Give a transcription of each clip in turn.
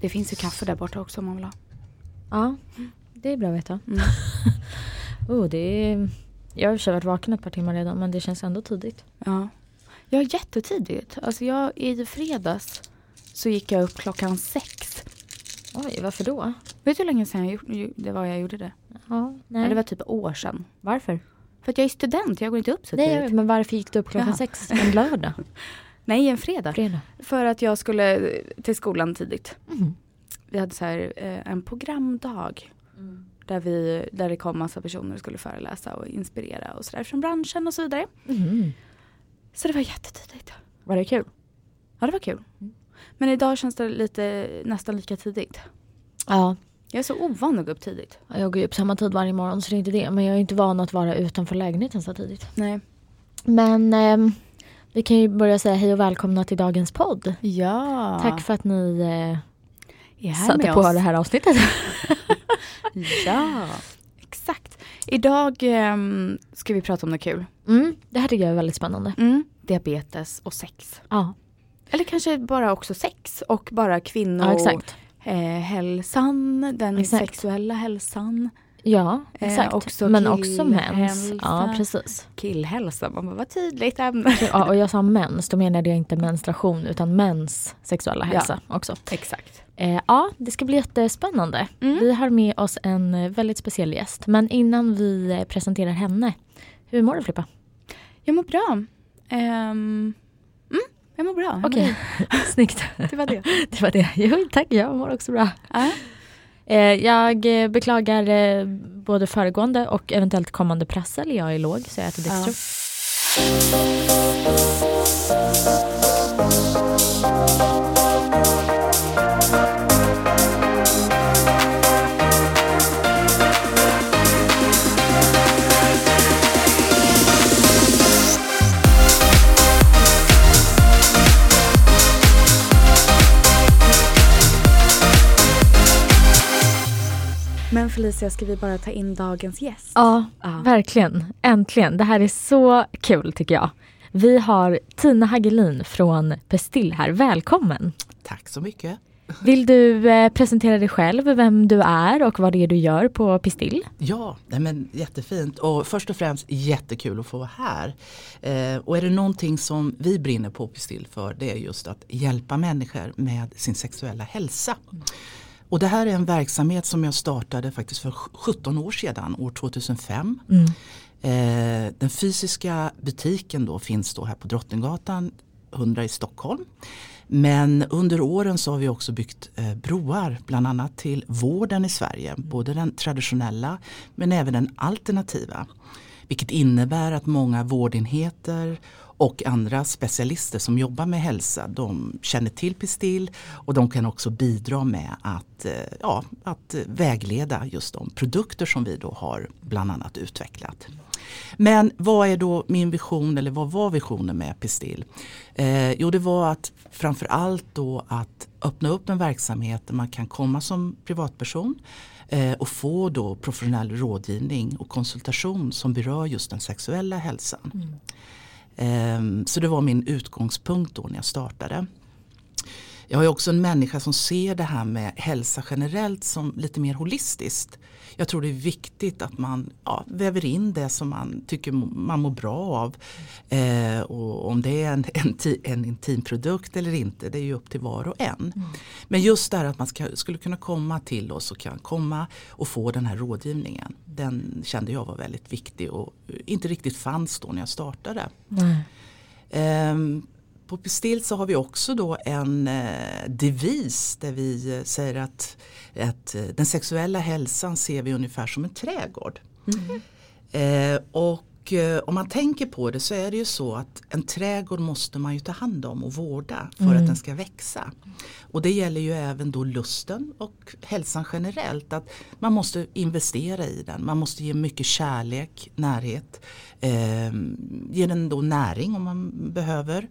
Det finns ju kaffe där borta också om man vill ha. Ja, det är bra att veta. Mm. oh, det är... Jag har i och för sig varit vaken ett par timmar redan men det känns ändå tidigt. Ja. Jag är jättetidigt. Alltså jag, i fredags så gick jag upp klockan sex. Oj, varför då? Vet du hur länge sedan jag, gjorde- det var jag gjorde det? Ja, nej. Ja, det var typ år sedan. Varför? För att jag är student, jag går inte upp så Nej, tidigt. vet, men varför gick du upp klockan Jaha. sex en lördag? Nej, en fredag. Fredag? För att jag skulle till skolan tidigt. Mhm. Vi hade så här, eh, en programdag. Där, vi, där det kom massa personer och skulle föreläsa och inspirera och sådär från branschen och så vidare. Mhm. Så det var jättetidigt. Var det kul? Ja, det var kul. Mm. Men idag känns det lite, nästan lika tidigt. Ja, Jag är så ovan att gå upp tidigt. jag går upp samma tid varje morgon så det är inte det. Men jag är inte van att vara utanför lägenheten så tidigt. Nej. Men ehm, vi kan ju börja säga hej och välkomna till dagens podd. Ja. Tack för att ni eh, är här satte med på oss. det här avsnittet. Ja, exakt. Idag ehm, ska vi prata om något kul. Mm, det här tycker jag är väldigt spännande. Mm. Diabetes och sex. Ja, Eller kanske bara också sex och bara kvinnor. ja exakt. Eh, hälsan, den Exakt. sexuella hälsan. Ja, Eh, exakt. också Men också mens. Ja, precis. Killhälsa, man bara vad tydligt ämne. Ja, och jag sa mens, då menade jag inte menstruation utan mens sexuella Ja. hälsa också. Exakt. Eh, ja, det ska bli jättespännande. Mm. Vi har med oss en eh, väldigt speciell gäst. Men innan vi eh, presenterar henne, hur mår du Filippa? Jag mår bra. Ehm, mm, jag mår bra. Okej, snyggt. Det var det. Det var det. Jo, tack, jag mår också bra. Ja. Eh, jag eh, beklagar eh, både föregående och eventuellt kommande prassel. Jag är låg så jag äter Ja. Men Felicia, ska vi bara ta in dagens gäst? Ja, Ja. verkligen. Äntligen. Det här är så kul tycker jag. Vi har Tina Hagelin från Pestill här. Välkommen! Tack så mycket. Vill du eh, presentera dig själv, vem du är och vad det är du gör på Pistill? Ja, nej men jättefint och först och främst jättekul att få vara här. Eh, och är det någonting som vi brinner på Pistill för det är just att hjälpa människor med sin sexuella hälsa. Och det här är en verksamhet som jag startade faktiskt för 17 år sedan, år 2005. Eh, den fysiska butiken då finns då här på Drottninggatan 100 i Stockholm. Men under åren så har vi också byggt eh, broar bland annat till vården i Sverige. Både den traditionella men även den alternativa. Vilket innebär att många vårdenheter och andra specialister som jobbar med hälsa de känner till Pistill och de kan också bidra med att, eh, ja, att vägleda just de produkter som vi då har bland annat utvecklat. Men vad är då min vision eller vad var visionen med Pistill? Eh, jo det var att framförallt då att öppna upp en verksamhet där man kan komma som privatperson eh, och få då professionell rådgivning och konsultation som berör just den sexuella hälsan. Mm. Ehm, så det var min utgångspunkt då när jag startade. Jag är också en människa som ser det här med hälsa generellt som lite mer holistiskt. Jag tror det är viktigt att man ja, väver in det som man tycker man mår bra av. Eh, och om det är en, en, en intimprodukt eller inte, det är ju upp till var och en. Men just det här att man ska, skulle kunna komma till oss och kan komma och få den här rådgivningen. Den kände jag var väldigt viktig och inte riktigt fanns då när jag startade. Ehm, på Pistill så har vi också då en eh, devis där vi eh, säger att, att eh, den sexuella hälsan ser vi ungefär som en trädgård. Eh, och eh, om man tänker på det så är det ju så att en trädgård måste man ju ta hand om och vårda för att den ska växa. Och det gäller ju även då lusten och hälsan generellt. Att man måste investera i den, man måste ge mycket kärlek, närhet. Eh, ge den då näring om man behöver.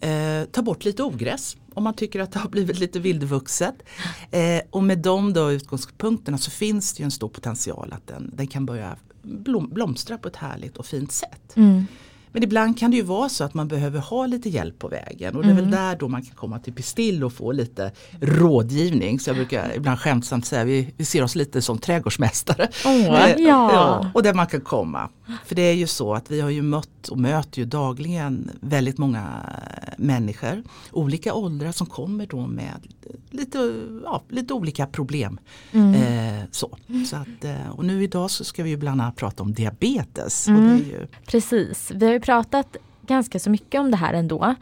Eh, ta bort lite ogräs om man tycker att det har blivit lite vildvuxet. Eh, och med de då utgångspunkterna så finns det ju en stor potential att den, den kan börja blom, blomstra på ett härligt och fint sätt. Mm. Men ibland kan det ju vara så att man behöver ha lite hjälp på vägen och det är väl där då man kan komma till Pistill och få lite rådgivning. Så jag brukar ibland skämtsamt säga vi, vi ser oss lite som trädgårdsmästare. Åh, Eh, ja. Och där man kan komma. För det är ju så att vi har ju mött och möter ju dagligen väldigt många människor, olika åldrar som kommer då med lite, ja, lite olika problem. Mm. Eh, så. Så att, eh, och nu idag så ska vi ju bland annat prata om diabetes. Mm. ju, Precis, vi har ju pratat ganska så mycket om det här ändå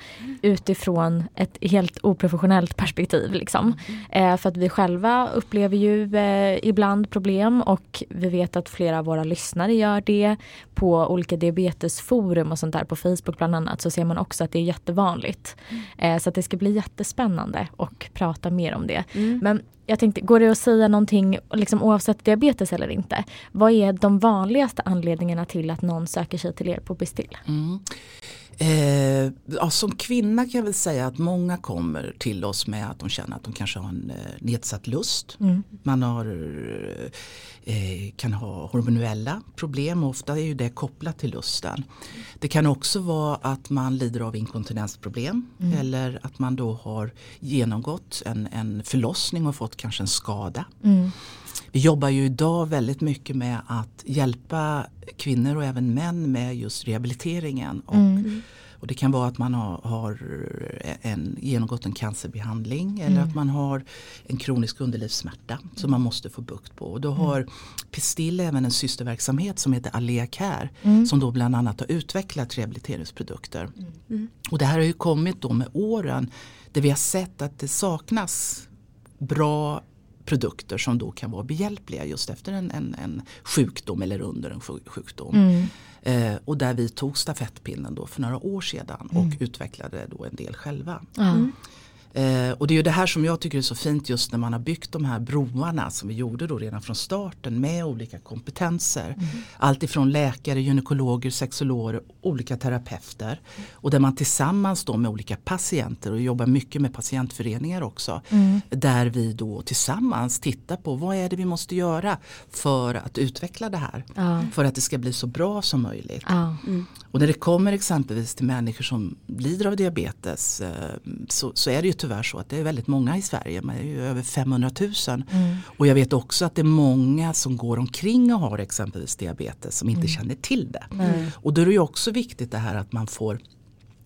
utifrån ett helt oprofessionellt perspektiv. Liksom. Eh, för att vi själva upplever ju eh, ibland problem och vi vet att flera av våra lyssnare gör det. På olika diabetesforum och sånt där på Facebook bland annat så ser man också att det är jättevanligt. Eh, så att det ska bli jättespännande och prata mer om det. Mm. Men jag tänkte, går det att säga någonting liksom, oavsett diabetes eller inte? Vad är de vanligaste anledningarna till att någon söker sig till er på Bestill? mm. Eh, ja, som kvinna kan jag väl säga att många kommer till oss med att de känner att de kanske har en eh, nedsatt lust. Mm. Man har, eh, kan ha hormonella problem och ofta är ju det kopplat till lusten. Det kan också vara att man lider av inkontinensproblem eller att man då har genomgått en, en förlossning och fått kanske en skada. Mm. Vi jobbar ju idag väldigt mycket med att hjälpa kvinnor och även män med just rehabiliteringen. Och, Mm. och det kan vara att man har, har en, genomgått en cancerbehandling eller Mm. att man har en kronisk underlivssmärta som man måste få bukt på. Och då har Pistill även en systerverksamhet som heter Alea Care Mm. som då bland annat har utvecklat rehabiliteringsprodukter. Mm. Och det här har ju kommit då med åren där vi har sett att det saknas bra produkter som då kan vara behjälpliga just efter en, en, en sjukdom eller under en sjuk- sjukdom. Mm. Eh, och där vi tog stafettpinnen då för några år sedan och utvecklade då en del själva. Ja. Eh, och det är ju det här som jag tycker är så fint just när man har byggt de här broarna som vi gjorde då redan från starten med olika kompetenser. Allt ifrån läkare, gynekologer, sexologer, olika terapeuter. Och där man tillsammans då med olika patienter och jobbar mycket med patientföreningar också. Mm. Där vi då tillsammans tittar på vad är det vi måste göra för att utveckla det här. För att det ska bli så bra som möjligt. Ja. Och när det kommer exempelvis till människor som lider av diabetes eh, så, så är det ju tyvärr så att det är väldigt många i Sverige, det är ju över 500 000. Mm. Och jag vet också att det är många som går omkring och har exempelvis diabetes som inte känner till det. Nej. Och då är det ju också viktigt det här att man får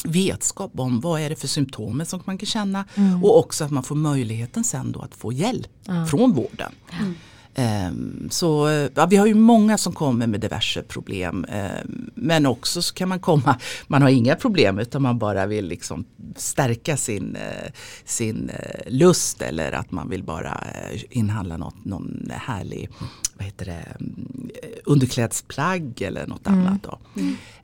vetskap om vad är det för symptomen som man kan känna och också att man får möjligheten sen då att få hjälp från vården. Ehm, så ja, vi har ju många som kommer med diverse problem ehm, men också så kan man komma, man har inga problem utan man bara vill liksom stärka sin, eh, sin eh, lust eller att man vill bara eh, inhandla något, någon härlig vad heter det, mm, underklädsplagg eller något annat. Då.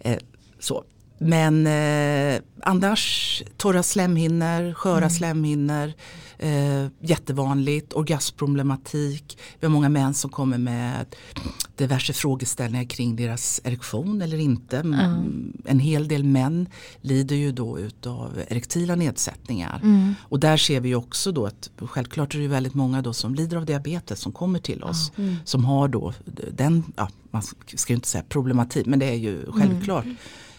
Eh, så. Men eh, annars torra slemhinnor, sköra slemhinnor, eh, jättevanligt, orgasmproblematik. Vi har många män som kommer med diverse frågeställningar kring deras erektion eller inte. Mm, En hel del män lider ju då utav erektila nedsättningar. Mm. Och där ser vi också då att självklart är det väldigt många då som lider av diabetes som kommer till oss. Som har då den, ja, man ska ju inte säga problematik men det är ju självklart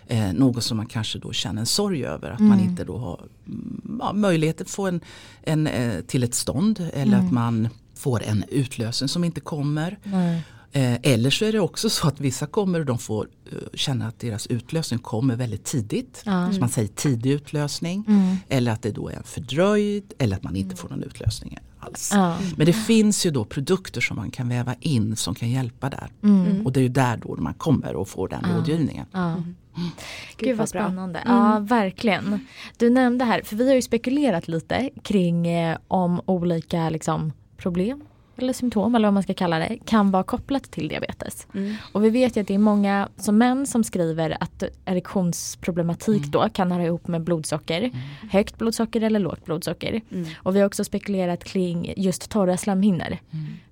eh, något som man kanske då känner en sorg över. Att man inte då har mm, ja, möjlighet att få en, en, eh, till ett stånd eller att man får en utlösen som inte kommer. Nej. Eh, eller så är det också så att vissa kommer och de får eh, känna att deras utlösning kommer väldigt tidigt. Ja. Så man säger tidig utlösning. Mm. Eller att det då är en fördröjd eller att man inte får någon utlösning alls. Ja. Men det finns ju då produkter som man kan väva in som kan hjälpa där. Mm. Och det är ju där då man kommer och får den rådgivningen. Ja. Gud vad spännande. Ja, verkligen. Du nämnde här, för vi har ju spekulerat lite kring eh, om olika liksom, problem eller symptom eller vad man ska kalla det kan vara kopplat till diabetes. Mm. Och vi vet ju att det är många som män som skriver att erektionsproblematik Mm. då kan höra ihop med blodsocker. Högt blodsocker eller lågt blodsocker. Mm. Och vi har också spekulerat kring just torra slemhinnor.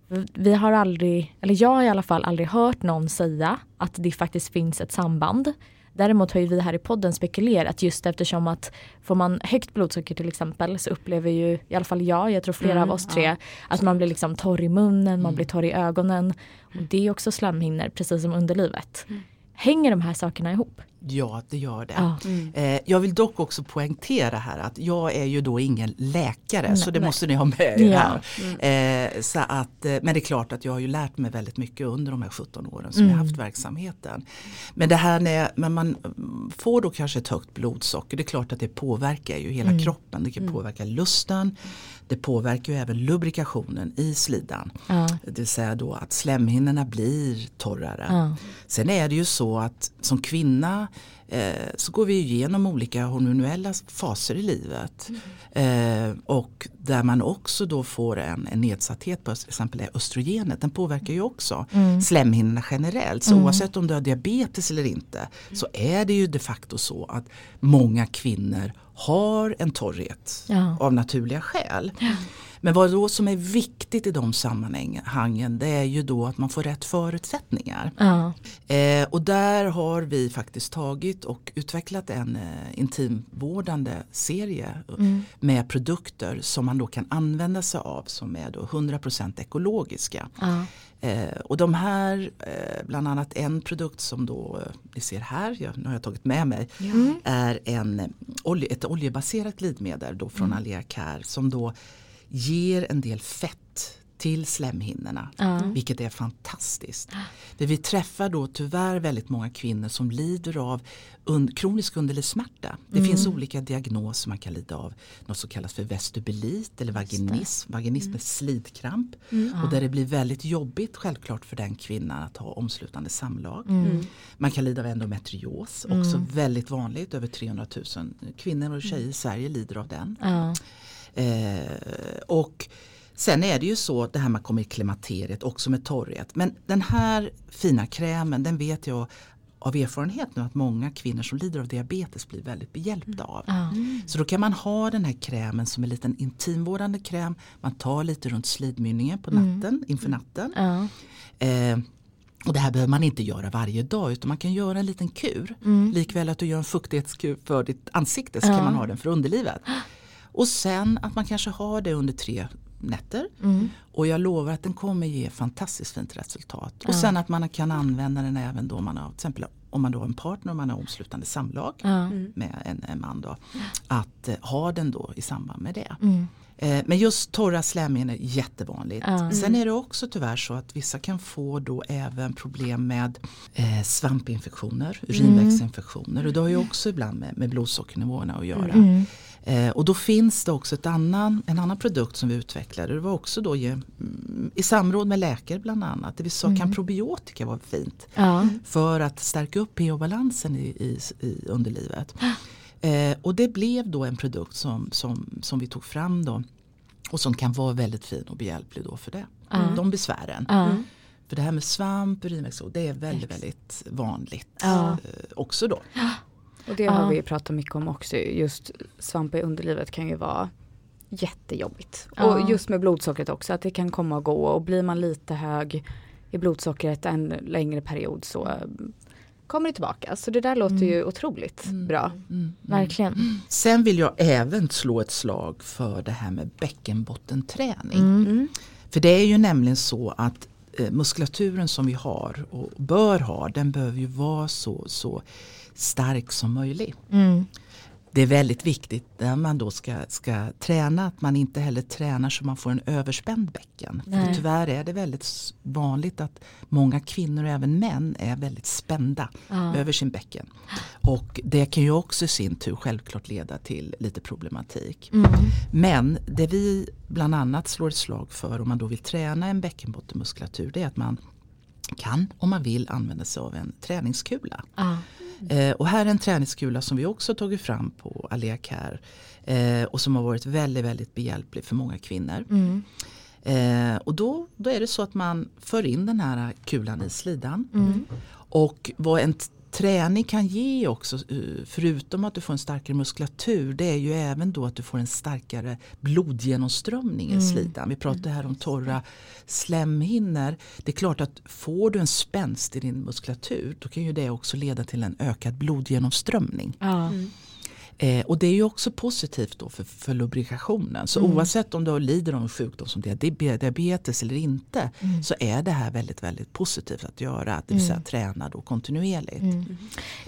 Mm. Vi har aldrig, eller jag har i alla fall aldrig hört någon säga att det faktiskt finns ett samband. Däremot har ju vi här i podden spekulerat just eftersom att får man högt blodsocker till exempel så upplever ju i alla fall jag, jag tror flera Mm, av oss tre, ja. att man blir liksom torr i munnen, man blir torr i ögonen. Och det är också slemhinnor precis som underlivet. Hänger de här sakerna ihop? Ja, det gör det. Ja. Mm. Eh, jag vill dock också poängtera här att jag är ju då ingen läkare Nej, så det nej. måste ni ha med er Ja. här. Mm. Eh, så att, eh, men det är klart att jag har ju lärt mig väldigt mycket under de här 17 åren som jag Mm. har haft verksamheten. Men det här när men man mm, får då kanske ett högt blodsocker, det är klart att det påverkar ju hela Mm. kroppen. Det kan påverka lusten, det påverkar ju även lubrikationen i slidan. Ja. Det vill säga då att slemhinnorna blir torrare. Ja. Sen är det ju så att som kvinna eh, så går vi igenom olika hormonella faser i livet. Eh, och där man också då får en, en nedsatthet på till exempel östrogenet. Den påverkar ju också Mm. slemhinnorna generellt. Så Mm. oavsett om du har diabetes eller inte så är det ju de facto så att många kvinnor har en torrhet Ja. av naturliga skäl. Men vad då som är viktigt i de sammanhangen det är ju då att man får rätt förutsättningar. Ja. Eh, och där har vi faktiskt tagit och utvecklat en eh, intimvårdande serie Mm. med produkter som man då kan använda sig av som är då 100% ekologiska. Eh, och de här, eh, bland annat en produkt som då eh, ni ser här, jag, nu har jag tagit med mig, Mm. är en, eh, olje, ett oljebaserat glidmedel då från Mm. Alea Care som då ger en del fett till slemhinnorna. Ja. Vilket är fantastiskt. För vi träffar då tyvärr väldigt många kvinnor som lider av un kronisk underlivssmärta. Det Mm. finns olika diagnoser man kan lida av. Något som kallas för vestibulit eller vaginism. Vaginism är slidkramp. Och där det blir väldigt jobbigt självklart för den kvinnan att ha omslutande samlag. Mm. Man kan lida av endometrios, också väldigt vanligt. Över 300 000 kvinnor och tjejer i Sverige lider av den. Eh, och sen är det ju så det här man kommer i klimakteriet också med torrhet. Men den här fina krämen den vet jag av erfarenhet nu att många kvinnor som lider av diabetes blir väldigt behjälpta av. Ja. Så då kan man ha den här krämen som en liten intimvårdande kräm. Man tar lite runt slidmynningen på natten, inför natten. Ja. Eh, och det här behöver man inte göra varje dag utan man kan göra en liten kur. Likväl att du gör en fuktighetskur för ditt ansikte så kan man ha den för underlivet. Och sen att man kanske har det under tre nätter. Mm. Och jag lovar att den kommer ge fantastiskt fint resultat. Och sen att man kan använda den även då man har till exempel om man då har en partner och man har omslutande samlag Ja. med en, en man då. Att eh, ha den då i samband med det. Mm. Eh, men just torra slemhinnor är jättevanligt. Ja. Sen är det också tyvärr så att vissa kan få då även problem med eh, svampinfektioner, urinvägsinfektioner och det har ju också ibland med, med blodsockernivåerna att göra. Mm. Eh, och då finns det också ett annan, en annan produkt som vi utvecklade. Det var också då ge, mm, i samråd med läkare bland annat. Det vi sa kan probiotika vara fint Ja. för att stärka upp pH-balansen i, i, i underlivet. Eh, och det blev då en produkt som, som, som vi tog fram då och som kan vara väldigt fin och behjälplig då för det. Ja. De besvären. Ja. För det här med svamp, urinvägsinfektion, det är väldigt, väldigt vanligt Ja. eh, också då. Och det har vi pratat mycket om också. Just svamp i underlivet kan ju vara jättejobbigt. Ja. Och just med blodsockret också, att det kan komma och gå. Och blir man lite hög i blodsockret en längre period så mm, kommer det tillbaka. Så det där låter ju otroligt bra. Mm. Verkligen. Sen vill jag även slå ett slag för det här med bäckenbottenträning. Mm. För det är ju nämligen så att eh, muskulaturen som vi har och bör ha den behöver ju vara så, så stark som möjligt. Mm. Det är väldigt viktigt när man då ska, ska träna att man inte heller tränar så man får en överspänd bäcken. För Nej. tyvärr är det väldigt vanligt att många kvinnor och även män är väldigt spända Ja. över sin bäcken. Och det kan ju också i sin tur självklart leda till lite problematik. Mm. Men det vi bland annat slår ett slag för om man då vill träna en bäckenbottenmuskulatur det är att man kan om man vill använda sig av en träningskula. Ja. Eh, och här är en träningskula som vi också tagit fram på Alea Care eh, och som har varit väldigt, väldigt behjälplig för många kvinnor. Mm. Eh, och då, då är det så att man för in den här kulan i slidan. Mm. Och vad en träning kan ge också, eh, förutom att du får en starkare muskulatur, det är ju även då att du får en starkare blodgenomströmning i slidan. Vi pratade här om torra slemhinnor. Det är klart att får du en spänst i din muskulatur, då kan ju det också leda till en ökad blodgenomströmning. Ja. Eh, och det är ju också positivt då för, för lubrikationen. Så Mm. oavsett om du lider av en sjukdom som diabe- diabetes eller inte Mm. så är det här väldigt, väldigt positivt att göra. Det vill säga Mm. träna då kontinuerligt. Mm.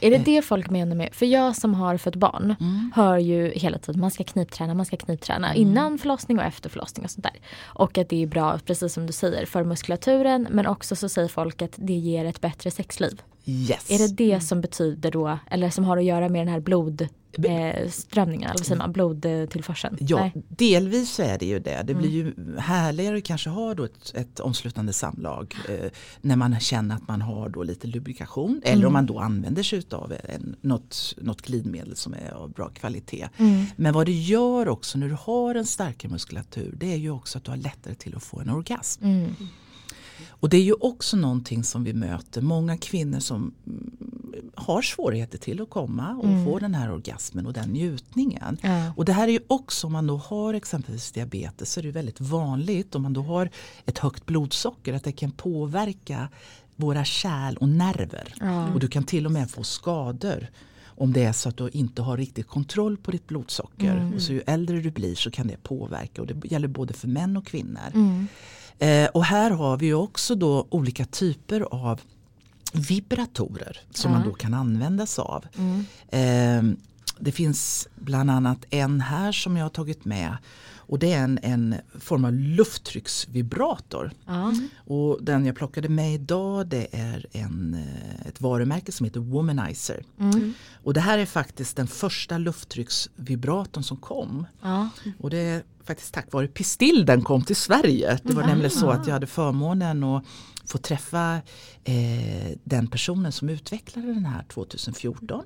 Är det det folk menar med, för jag som har fött barn Mm. hör ju hela tiden man ska knipträna, man ska knipträna Mm. innan förlossning och efter förlossning och sånt där. Och att det är bra, precis som du säger, för muskulaturen men också så säger folk att det ger ett bättre sexliv. Yes. Är det det som betyder då, eller som har att göra med den här blodströmningen, eller vad säger man, blodtillförseln? Ja, Nej. delvis så är det ju det. Det blir Mm. ju härligare att kanske ha då ett, ett omslutande samlag eh, när man känner att man har då lite lubrikation eller Mm. om man då använder sig av en, något, något glidmedel som är av bra kvalitet. Mm. Men vad det gör också när du har en starkare muskulatur det är ju också att du har lättare till att få en orgasm. Mm. Och det är ju också någonting som vi möter. Många kvinnor som mm, har svårigheter till att komma och Mm. få den här orgasmen och den njutningen. Ja. Och det här är ju också om man då har exempelvis diabetes så är det väldigt vanligt om man då har ett högt blodsocker att det kan påverka våra kärl och nerver. Ja. Och du kan till och med få skador om det är så att du inte har riktigt kontroll på ditt blodsocker. Mm. Och så ju äldre du blir så kan det påverka och det gäller både för män och kvinnor. Mm. Eh, och här har vi också då olika typer av vibratorer som Ja. man då kan använda sig av. Mm. Eh, det finns bland annat en här som jag har tagit med och det är en, en form av lufttrycksvibrator. Ja. Och den jag plockade med idag det är en, eh, ett varumärke som heter Womanizer. Mm. Och det här är faktiskt den första lufttrycksvibratorn som kom. Ja. Och det är faktiskt tack vare Pistill den kom till Sverige. Det var Ah. nämligen så att jag hade förmånen att få träffa eh, den personen som utvecklade den här 2014.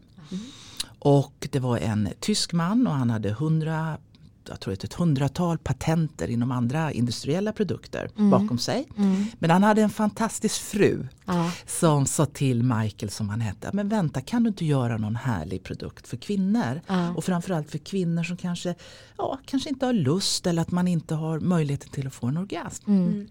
Och det var en tysk man och han hade hundra jag tror ett hundratal patenter inom andra industriella produkter Mm. bakom sig. Mm. Men han hade en fantastisk fru Ja. som sa till Michael som han hette, men vänta kan du inte göra någon härlig produkt för kvinnor? Ja. Och framförallt för kvinnor som kanske, ja, kanske inte har lust eller att man inte har möjligheten till att få en orgasm. Mm.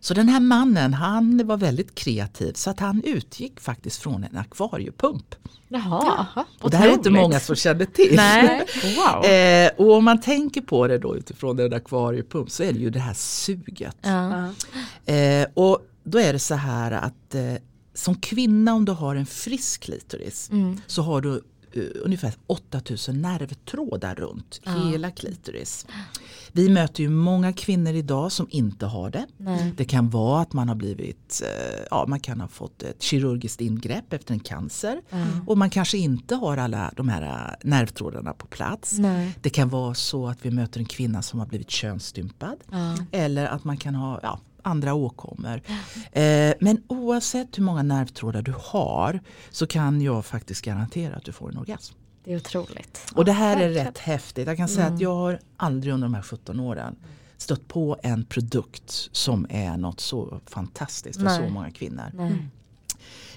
Så den här mannen han var väldigt kreativ så att han utgick faktiskt från en akvariepump. Jaha. Och det här är inte många som kände till. Nej. Wow. Eh, och om man tänker på det då utifrån en akvariepump så är det ju det här suget. Ja. Eh, och då är det så här att eh, som kvinna om du har en frisk klitoris Mm. så har du eh, ungefär 8000 nervtrådar runt Ja. hela klitoris. Vi möter ju många kvinnor idag som inte har det. Nej. Det kan vara att man har blivit, eh, ja man kan ha fått ett kirurgiskt ingrepp efter en cancer. Ja. Och man kanske inte har alla de här eh, nervtrådarna på plats. Nej. Det kan vara så att vi möter en kvinna som har blivit könsstympad. Ja. Eller att man kan ha ja, andra åkommor. Eh, men oavsett hur många nervtrådar du har så kan jag faktiskt garantera att du får en orgasm. Det är otroligt. Och det här är rätt häftigt. Jag kan säga att jag har aldrig under de här 17 åren stött på en produkt som är något så fantastiskt för Nej. så många kvinnor.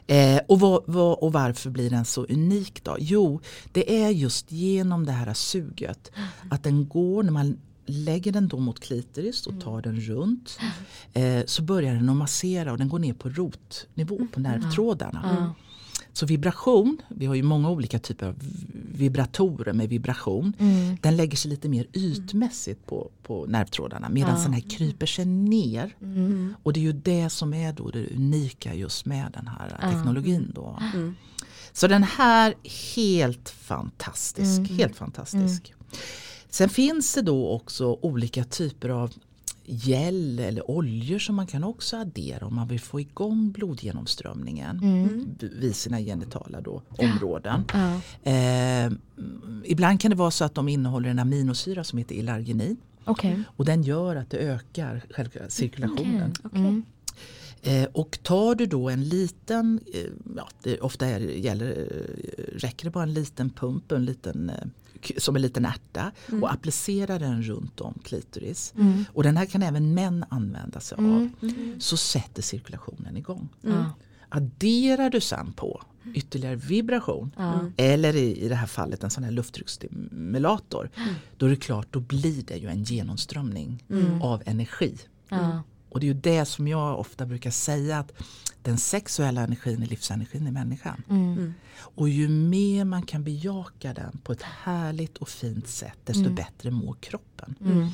Eh, och, vad, vad, och varför blir den så unik då? Jo, det är just genom det här suget. Att den går, när man lägger den då mot klitoris och tar den runt. Eh, så börjar den att massera och den går ner på rotnivå på nervtrådarna. Ja. Så vibration, vi har ju många olika typer av vibratorer med vibration. Mm. Den lägger sig lite mer ytmässigt på, på nervtrådarna medan Ja. den här kryper sig ner. Mm. Och det är ju det som är då det unika just med den här Ja. teknologin. Då. Mm. Så den här helt fantastisk. Mm. Helt fantastisk. Sen finns det då också olika typer av gel eller oljor som man kan också addera om man vill få igång blodgenomströmningen Mm. vid sina genitala då, områden. Ja. Eh, ibland kan det vara så att de innehåller en aminosyra som heter ilargenin Okej. och den gör att det ökar cirkulationen. Mm. Eh, och tar du då en liten, eh, ja, det, ofta är, gäller, eh, räcker det bara en liten pump, en liten, eh, som en liten ärta och applicerar den runt om klitoris. Mm. Och den här kan även män använda sig av. Mm. Så sätter cirkulationen igång. Ja. Adderar du sen på ytterligare vibration eller i, i det här fallet en sån här lufttrycksstimulator. Då är det klart, då blir det ju en genomströmning av energi. Och det är ju det som jag ofta brukar säga att den sexuella energin är livsenergin i människan. Mm. Och ju mer man kan bejaka den på ett härligt och fint sätt desto Mm. bättre mår kroppen. Mm.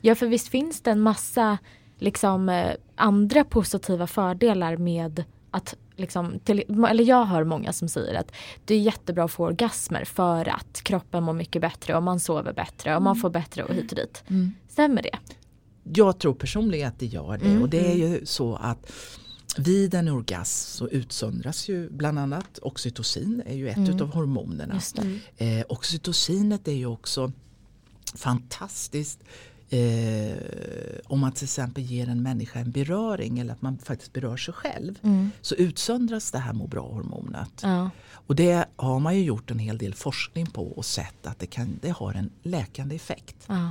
Ja för visst finns det en massa liksom, eh, andra positiva fördelar med att Liksom, till, eller jag hör många som säger att det är jättebra att få orgasmer för att kroppen mår mycket bättre och man sover bättre och man får bättre och hit och dit. Stämmer det? Jag tror personligen att det gör det Mm. och det är ju så att vid en orgasm så utsöndras ju bland annat oxytocin är ju ett Mm. utav hormonerna. Just det. Eh, oxytocinet är ju också fantastiskt eh, om man till exempel ger en människa en beröring eller att man faktiskt berör sig själv. Mm. Så utsöndras det här må bra-hormonet. Ja. Och det har man ju gjort en hel del forskning på och sett att det, kan, det har en läkande effekt. Ja.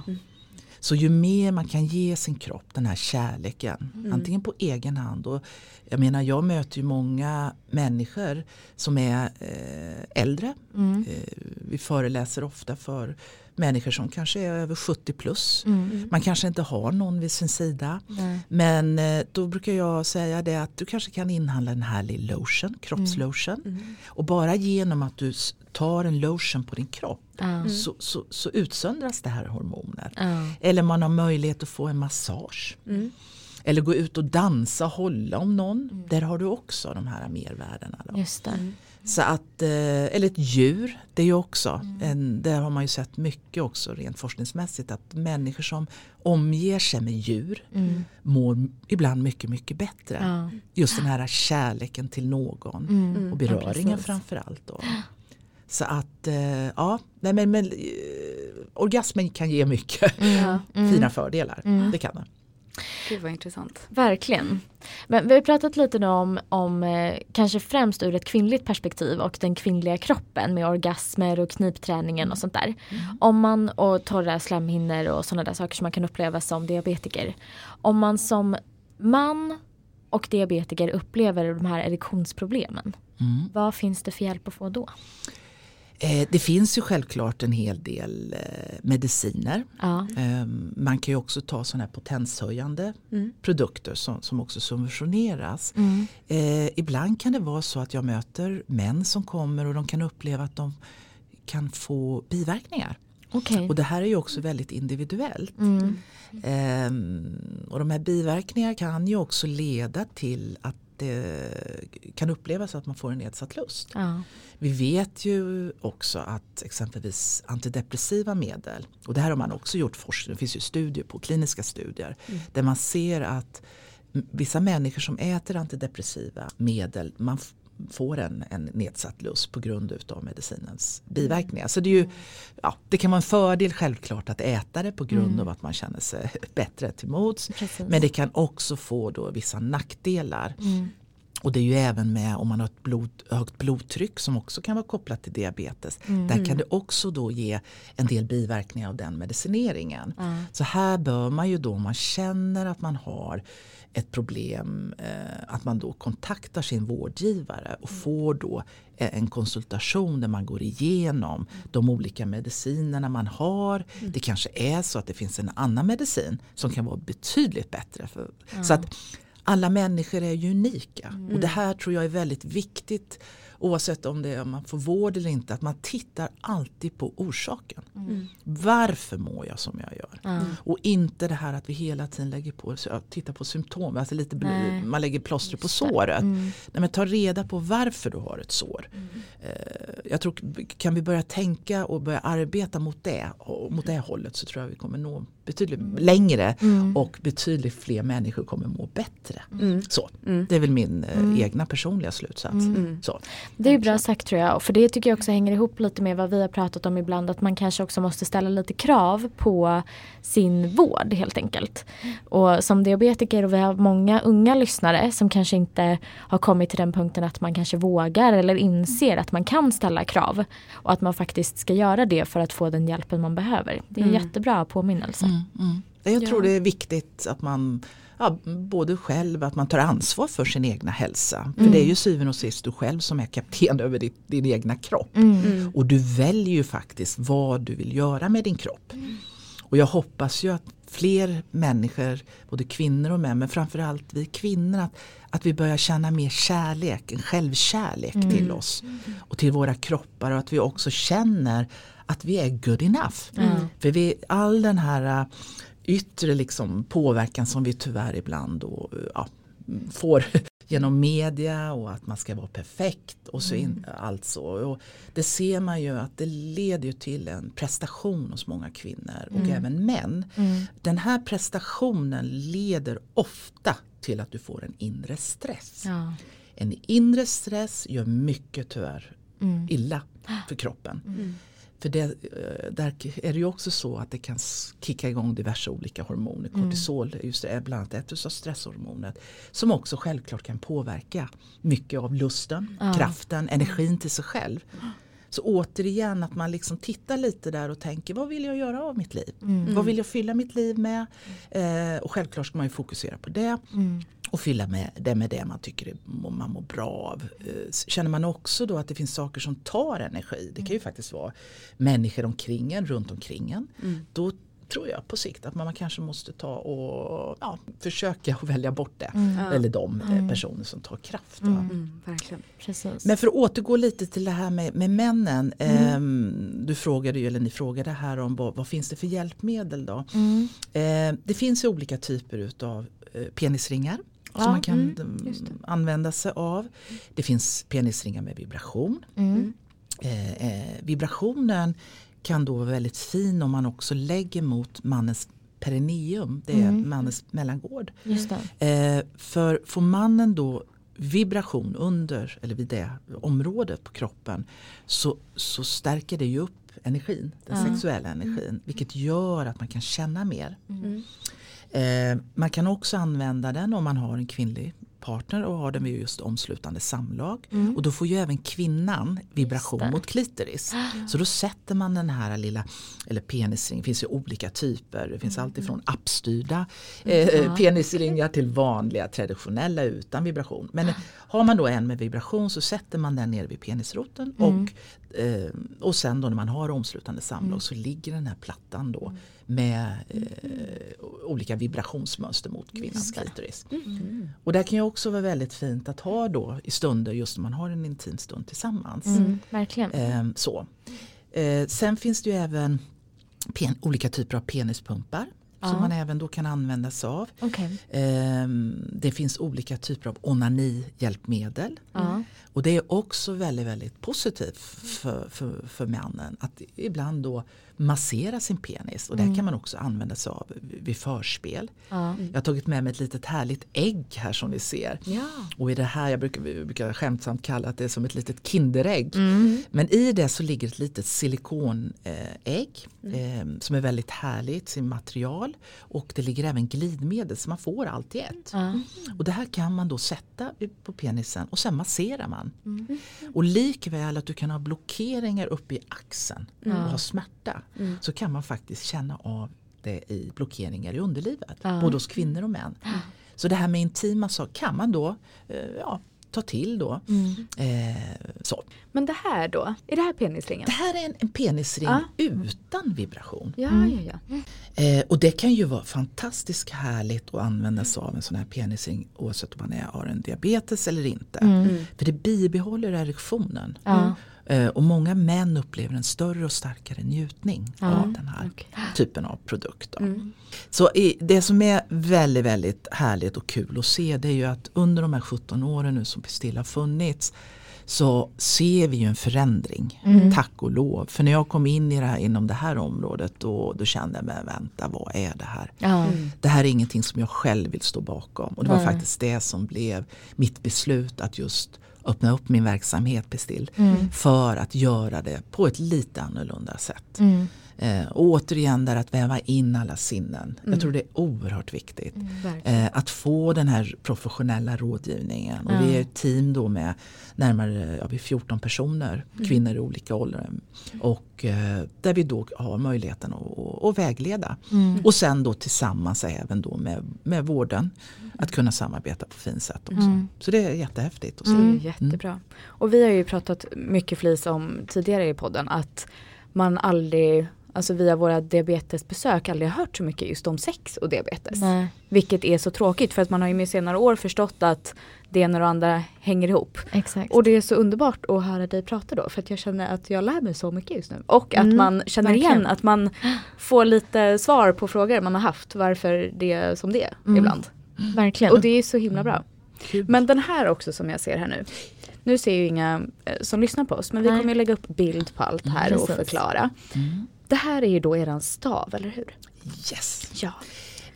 Så ju mer man kan ge sin kropp den här kärleken, antingen på egen hand och jag menar jag möter ju många människor som är eh, äldre. Mm. Eh, vi föreläser ofta för människor som kanske är över 70 plus. Mm. Man kanske inte har någon vid sin sida. Nej. Men eh, då brukar jag säga det att du kanske kan inhandla en härlig lotion, kroppslotion. Och bara genom att du tar en lotion på din kropp Ja. så, så, så utsöndras det här hormoner. Ja. Eller man har möjlighet att få en massage. Eller gå ut och dansa hålla om någon. Där har du också de här mervärdena. Då. Just det. Så att, eh, eller ett djur, det är ju också, en, där har man ju sett mycket också rent forskningsmässigt att människor som omger sig med djur Mm. mår ibland mycket, mycket bättre. Ja. Just den här kärleken till någon Mm. och beröringen precis. framförallt. Då. Så att, eh, ja, nej men, men eh, orgasmen kan ge mycket Ja. Mm. fina fördelar. Mm. Det kan den. Gud vad intressant. Verkligen. Men vi har pratat lite nu om, om eh, kanske främst ur ett kvinnligt perspektiv och den kvinnliga kroppen med orgasmer och knipträningen och sånt där. Om man, och torra slemhinnor och sådana där saker som man kan uppleva som diabetiker. Om man som man och diabetiker upplever de här erektionsproblemen. Mm. Vad finns det för hjälp att få då? Eh, det finns ju självklart en hel del eh, mediciner. Ja. Eh, man kan ju också ta sådana här potenshöjande Mm. produkter som, som också subventioneras. Mm. Eh, ibland kan det vara så att jag möter män som kommer och de kan uppleva att de kan få biverkningar. Okej. Och det här är ju också väldigt individuellt. Mm. Ehm, och de här biverkningarna kan ju också leda till att det kan upplevas att man får en nedsatt lust. Ja. Vi vet ju också att exempelvis antidepressiva medel, och det här har man också gjort forskning, det finns ju studier på, kliniska studier, där man ser att vissa människor som äter antidepressiva medel, man får en, en nedsatt lust på grund utav medicinens biverkningar. Så det, är ju, ja, det kan vara en fördel självklart att äta det på grund av att man känner sig bättre till mods. Men det kan också få då vissa nackdelar. Mm. Och det är ju även med om man har ett blod, högt blodtryck som också kan vara kopplat till diabetes. Där kan det också då ge en del biverkningar av den medicineringen. Ja. Så här bör man ju då om man känner att man har ett problem eh, att man då kontaktar sin vårdgivare och får då eh, en konsultation där man går igenom de olika medicinerna man har. Det kanske är så att det finns en annan medicin som kan vara betydligt bättre. För, Så att alla människor är ju unika och det här tror jag är väldigt viktigt oavsett om, det är, om man får vård eller inte att man tittar alltid på orsaken. Varför mår jag som jag gör? Ja. Och inte det här att vi hela tiden lägger på, så- tittar på symptom, alltså lite, bl- Nej. man lägger plåster på såret. Mm. Nej, men ta reda på varför du har ett sår. Eh, jag tror, kan vi börja tänka och börja arbeta mot det, och mot det hållet så tror jag vi kommer nå betydligt längre Mm. och betydligt fler människor kommer må bättre. Mm. Så, Mm. det är väl min eh, Mm. egna personliga slutsats. Mm. Så. Det är bra sagt tror jag. För det tycker jag också hänger ihop lite med vad vi har pratat om ibland. Att man kanske också måste ställa lite krav på sin vård helt enkelt. Och som diabetiker och vi har många unga lyssnare som kanske inte har kommit till den punkten att man kanske vågar eller inser att man kan ställa krav. Och att man faktiskt ska göra det för att få den hjälpen man behöver. Det är en Mm. jättebra påminnelse. Mm, mm. Jag tror Ja. det är viktigt att man ja, både själv, att man tar ansvar för sin egna hälsa. För Mm. det är ju syvende och sist du själv som är kapten över ditt, din egna kropp. Mm. Mm. Och du väljer ju faktiskt vad du vill göra med din kropp. Och jag hoppas ju att fler människor, både kvinnor och män, men framförallt vi kvinnor, att, att vi börjar känna mer kärlek, en självkärlek Mm. till oss och till våra kroppar och att vi också känner att vi är good enough. Mm. För vi, all den här yttre liksom påverkan som vi tyvärr ibland då, ja, får genom media och att man ska vara perfekt och så in, allt så. Och det ser man ju att det leder till en prestation hos många kvinnor och även män. Mm. Den här prestationen leder ofta till att du får en inre stress. Ja. En inre stress gör mycket tyvärr Mm. illa för kroppen. För det, eh, där är det ju också så att det kan kicka igång diverse olika hormoner. Kortisol just det, är bland annat ett av stresshormonet. Som också självklart kan påverka mycket av lusten, Ja. kraften, energin till sig själv. Så återigen att man liksom tittar lite där och tänker vad vill jag göra av mitt liv? Vad vill jag fylla mitt liv med? Eh, och självklart ska man ju fokusera på det. Mm. Och fylla med det med det man tycker man mår bra av. Eh, Känner man också då att det finns saker som tar energi. Det kan ju faktiskt vara människor omkring en, runt omkring en. Då tror jag på sikt att man kanske måste ta och ja, försöka att välja bort det. Eller de eh, personer som tar kraft. Mm, verkligen. Precis. Men för att återgå lite till det här med, med männen. ehm, du frågade ju, eller ni frågade här om vad, vad finns det för hjälpmedel då? Mm. Eh, det finns ju olika typer av eh, penisringar. Ja, som man kan mm, mm, använda sig av. Det finns penisringar med vibration. Mm. Eh, eh, vibrationen kan då vara väldigt fin om man också lägger mot mannens perineum. Det är Mm. mannens mellangård. Just det. Eh, för får mannen då vibration under eller vid det området på kroppen så, så stärker det ju upp energin, den Ja. sexuella energin. Vilket gör att man kan känna mer. Mm. Eh, man kan också använda den om man har en kvinnlig partner och har den vid just omslutande samlag. Mm. Och då får ju även kvinnan vibration mot klitoris. Så då sätter man den här lilla, eller penisring, det finns ju olika typer. Det finns allt ifrån appstyrda eh, Mm. Ja. penisringar till vanliga traditionella utan vibration. Men har man då en med vibration så sätter man den nere vid penisroten Mm. och, eh, och sen då när man har omslutande samlag Mm. så ligger den här plattan då med eh, olika vibrationsmönster mot kvinnans klitoris. Mm. Och det kan ju också vara väldigt fint att ha då i stunder just när man har en intim stund tillsammans. Mm. Verkligen. Eh, så. Eh, sen finns det ju även pen, olika typer av penispumpar Ja. som man även då kan använda sig av. Okej. Ehm, det finns olika typer av onanihjälpmedel. Ja. Och det är också väldigt, väldigt positivt för, för, för mannen att ibland då massera sin penis. Och det Mm. kan man också använda sig av vid förspel. Ja. Jag har tagit med mig ett litet härligt ägg här som ni ser. Ja. Och i det här, jag brukar, brukar skämtsamt kalla det som ett litet kinderägg. Mm. Men i det så ligger ett litet silikonägg eh, som är väldigt härligt, sin material. Och det ligger även glidmedel så man får allt i ett. Ja. Och det här kan man då sätta på penisen och sen masserar man. Mm. Och likväl att du kan ha blockeringar uppe i axeln och ha smärta. Mm. Så kan man faktiskt känna av det i blockeringar i underlivet. Ja. Både hos kvinnor och män. Så det här med intima saker kan man då eh, ja, ta till då. Mm. Eh, så. Men det här då, är det här penisringen? Det här är en, en penisring Ja. utan vibration. Ja, Mm. ja, ja. Eh, och det kan ju vara fantastiskt härligt att använda sig av en sån här penisring oavsett om man är, har en diabetes eller inte. Mm. För det bibehåller erektionen. Eh, och många män upplever en större och starkare njutning Ja. av den här Okej. typen av produkt. Mm. Så det som är väldigt, väldigt härligt och kul att se det är ju att under de här 17 åren nu som har funnits så ser vi ju en förändring, Mm. tack och lov. För när jag kom in i det här, inom det här området då, då kände jag mig, vänta vad är det här? Mm. Det här är ingenting som jag själv vill stå bakom. Och det var faktiskt det som blev mitt beslut att just öppna upp min verksamhet Pistill. Mm. För att göra det på ett lite annorlunda sätt. Mm. Eh, återigen där att väva in alla sinnen. Mm. Jag tror det är oerhört viktigt. Verkligen. Eh, att få den här professionella rådgivningen. Och vi är ett team då med närmare ja, vi är 14 personer, Mm. kvinnor i olika åldrar. Och eh, där vi då har möjligheten att, att, att vägleda. Mm. Och sen då tillsammans även då med, med vården att kunna samarbeta på fint sätt också. Mm. Så det är jättehäftigt Mm. jättebra. Och vi har ju pratat mycket flis om tidigare i podden att man aldrig alltså via våra diabetesbesök aldrig har hört så mycket just om sex och diabetes. Nej. Vilket är så tråkigt för att man har ju med senare år förstått att det ena och det andra hänger ihop. Exakt. Och det är så underbart att höra dig prata då för att jag känner att jag lär mig så mycket just nu. Och att Mm, man känner verkligen. igen att man får lite svar på frågor man har haft varför det är som det är Mm. ibland. Verkligen. Och det är så himla bra. Kul. Men den här också som jag ser här nu. Nu ser ju inga eh, som lyssnar på oss men vi Nej. kommer ju lägga upp bild på allt här och Precis. förklara. Mm. Det här är ju då eran stav, eller hur? Yes. Ja.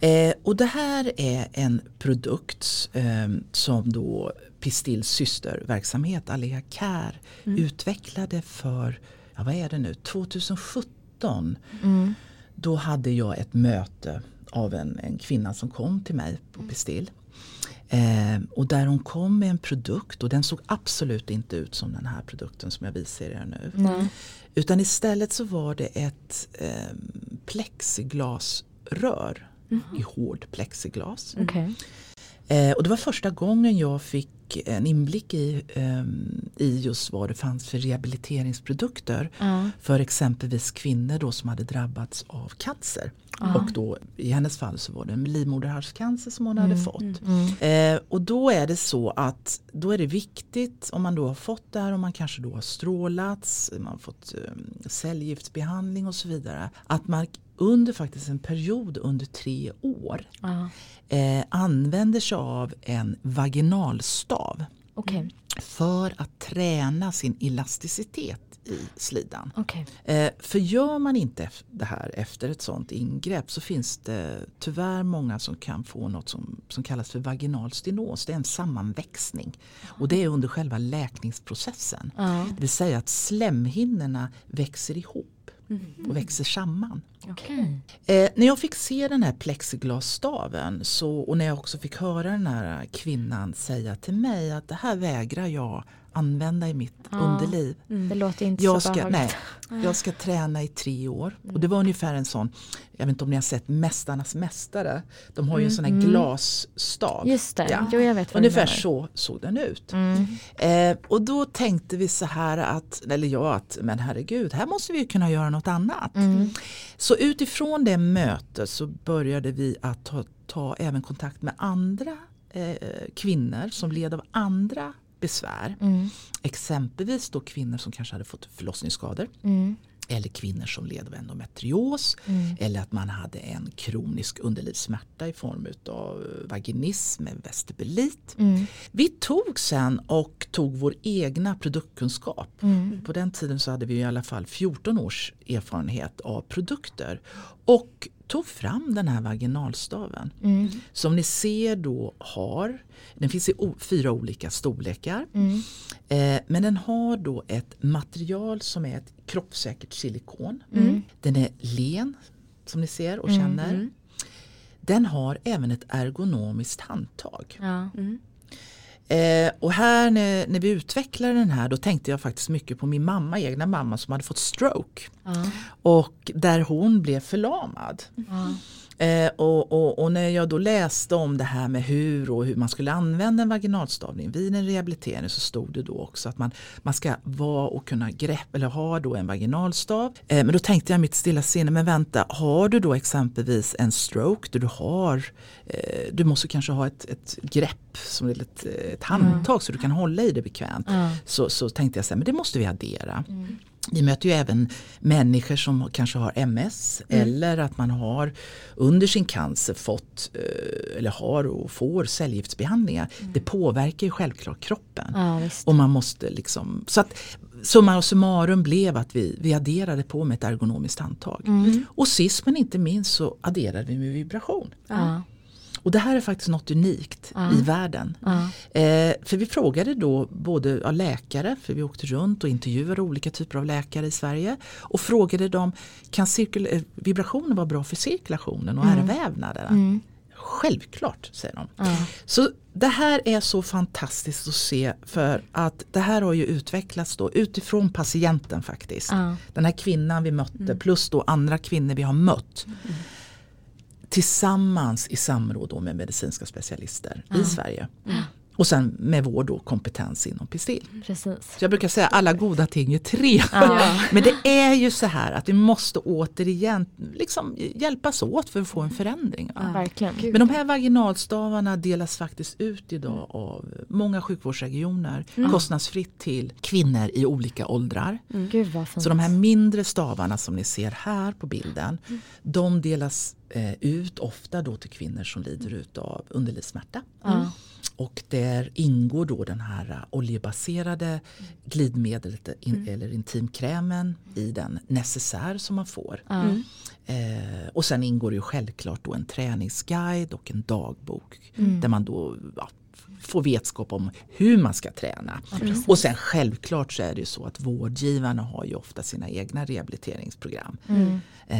Eh, och det här är en produkt eh, som då Pistils systerverksamhet Alea Care utvecklade för, ja vad är det nu, 2017. mm. Då hade jag ett möte av en, en kvinna som kom till mig på Pistil. Eh, och där hon kom med en produkt och den såg absolut inte ut som den här produkten som jag visar er nu. Nej. Utan istället så var det ett eh, plexiglasrör i hård plexiglas. Okej. Eh, och det var första gången jag fick en inblick i, ehm, i just vad det fanns för rehabiliteringsprodukter Ja. för exempelvis kvinnor då som hade drabbats av cancer. Ja. Och då, i hennes fall så var det en livmoderhalscancer som hon hade fått. Mm. Eh, och då är det så att då är det viktigt om man då har fått det här, om man kanske då har strålats, man har fått eh, cellgiftsbehandling och så vidare. Att man under faktiskt en period under tre år eh, använder sig av en vaginalstav Okej. för att träna sin elasticitet i slidan. Okej. Eh, för gör man inte det här efter ett sådant ingrepp så finns det tyvärr många som kan få något som, som kallas för vaginal stenos. Det är en sammanväxning. Och det är under själva läkningsprocessen. Ja. Det vill säga att slemhinnorna växer ihop Mm. och växer samman. Okej. Eh, när jag fick se den här plexiglasstaven så, och när jag också fick höra den här kvinnan säga till mig att det här vägrar jag använda i mitt Ja. underliv. Det låter inte Jag så ska, nej, jag ska träna i tre år. Och det var ungefär en sån, jag vet inte om ni har sett Mästarnas mästare. De har ju en sån här Mm. glasstav. Just det, Ja. jo jag vet vad Ungefär så såg den ut. Mm. Eh, och då tänkte vi så här att, eller jag att, men herregud, här måste vi ju kunna göra något annat. Mm. Så utifrån det mötet så började vi att ta, ta även kontakt med andra eh, kvinnor som led av andra besvär. Mm. Exempelvis då kvinnor som kanske hade fått förlossningsskador. Mm. Eller kvinnor som led av endometrios. Mm. Eller att man hade en kronisk underlivssmärta i form av vaginism med vestibulit. Mm. Vi tog sen och tog vår egna produktkunskap. Mm. På den tiden så hade vi i alla fall 14 års erfarenhet av produkter. Och tog fram den här vaginalstaven. Mm. Som ni ser då har, den finns i o- fyra olika storlekar. Mm. Eh, men den har då ett material som är ett kroppssäkert silikon. Mm. Den är len som ni ser och Mm. känner. Den har även ett ergonomiskt handtag. Ja. Eh, och här när, när vi utvecklade den här då tänkte jag faktiskt mycket på min mamma, egna mamma som hade fått stroke. Ja. Och där hon blev förlamad. Ja. Eh, och, och, och när jag då läste om det här med hur och hur man skulle använda en vaginalstavning vid en rehabilitering så stod det då också att man, man ska vara och kunna grepp eller ha då en vaginalstav. Eh, men då tänkte jag mitt stilla sinne, men vänta, har du då exempelvis en stroke där du har, eh, du måste kanske ha ett, ett grepp som ett, ett handtag så du kan hålla i det bekvämt. Ja. Så, så tänkte jag så här, men det måste vi addera. Vi möter ju även människor som kanske har MS eller att man har under sin cancer fått eh, eller har och får cellgiftsbehandlingar. Det påverkar ju självklart kroppen. ja. Och man måste liksom, så att summa summarum blev att vi, vi adderade på med ett ergonomiskt handtag. Mm. Och sist men inte minst så adderade vi med vibration. Ja. Och det här är faktiskt något unikt Ja. i världen. Ja. Eh, för vi frågade då både ja, läkare, för vi åkte runt och intervjuade olika typer av läkare i Sverige. Och frågade dem, kan cirkul- eh, vibrationer vara bra för cirkulationen och ärrvävnaderna? Mm. Självklart, säger de. Ja. Så det här är så fantastiskt att se för att det här har ju utvecklats då utifrån patienten faktiskt. Ja. Den här kvinnan vi mötte plus då andra kvinnor vi har mött. Tillsammans i samråd med medicinska specialister i Sverige. Och sen med vår då kompetens inom Pistil. Precis. Så jag brukar säga alla goda ting är tre. Ja. Men det är ju så här att vi måste återigen liksom hjälpas åt för att få en förändring. Verkligen. Gud. Men de här vaginalstavarna delas faktiskt ut idag av många sjukvårdsregioner kostnadsfritt till kvinnor i olika åldrar. Gud vad fint. Så de här mindre stavarna som ni ser här på bilden de delas eh, ut ofta då till kvinnor som lider ut av underlivssmärta. Ja. Och där ingår då den här eh, oljebaserade glidmedlet in, eller intimkrämen i den necessär som man får. Ja. Eh, och sen ingår det ju självklart då en träningsguide och en dagbok där man då ja, får vetskap om hur man ska träna. och sen självklart så är det ju så att vårdgivarna har ju ofta sina egna rehabiliteringsprogram. Eh,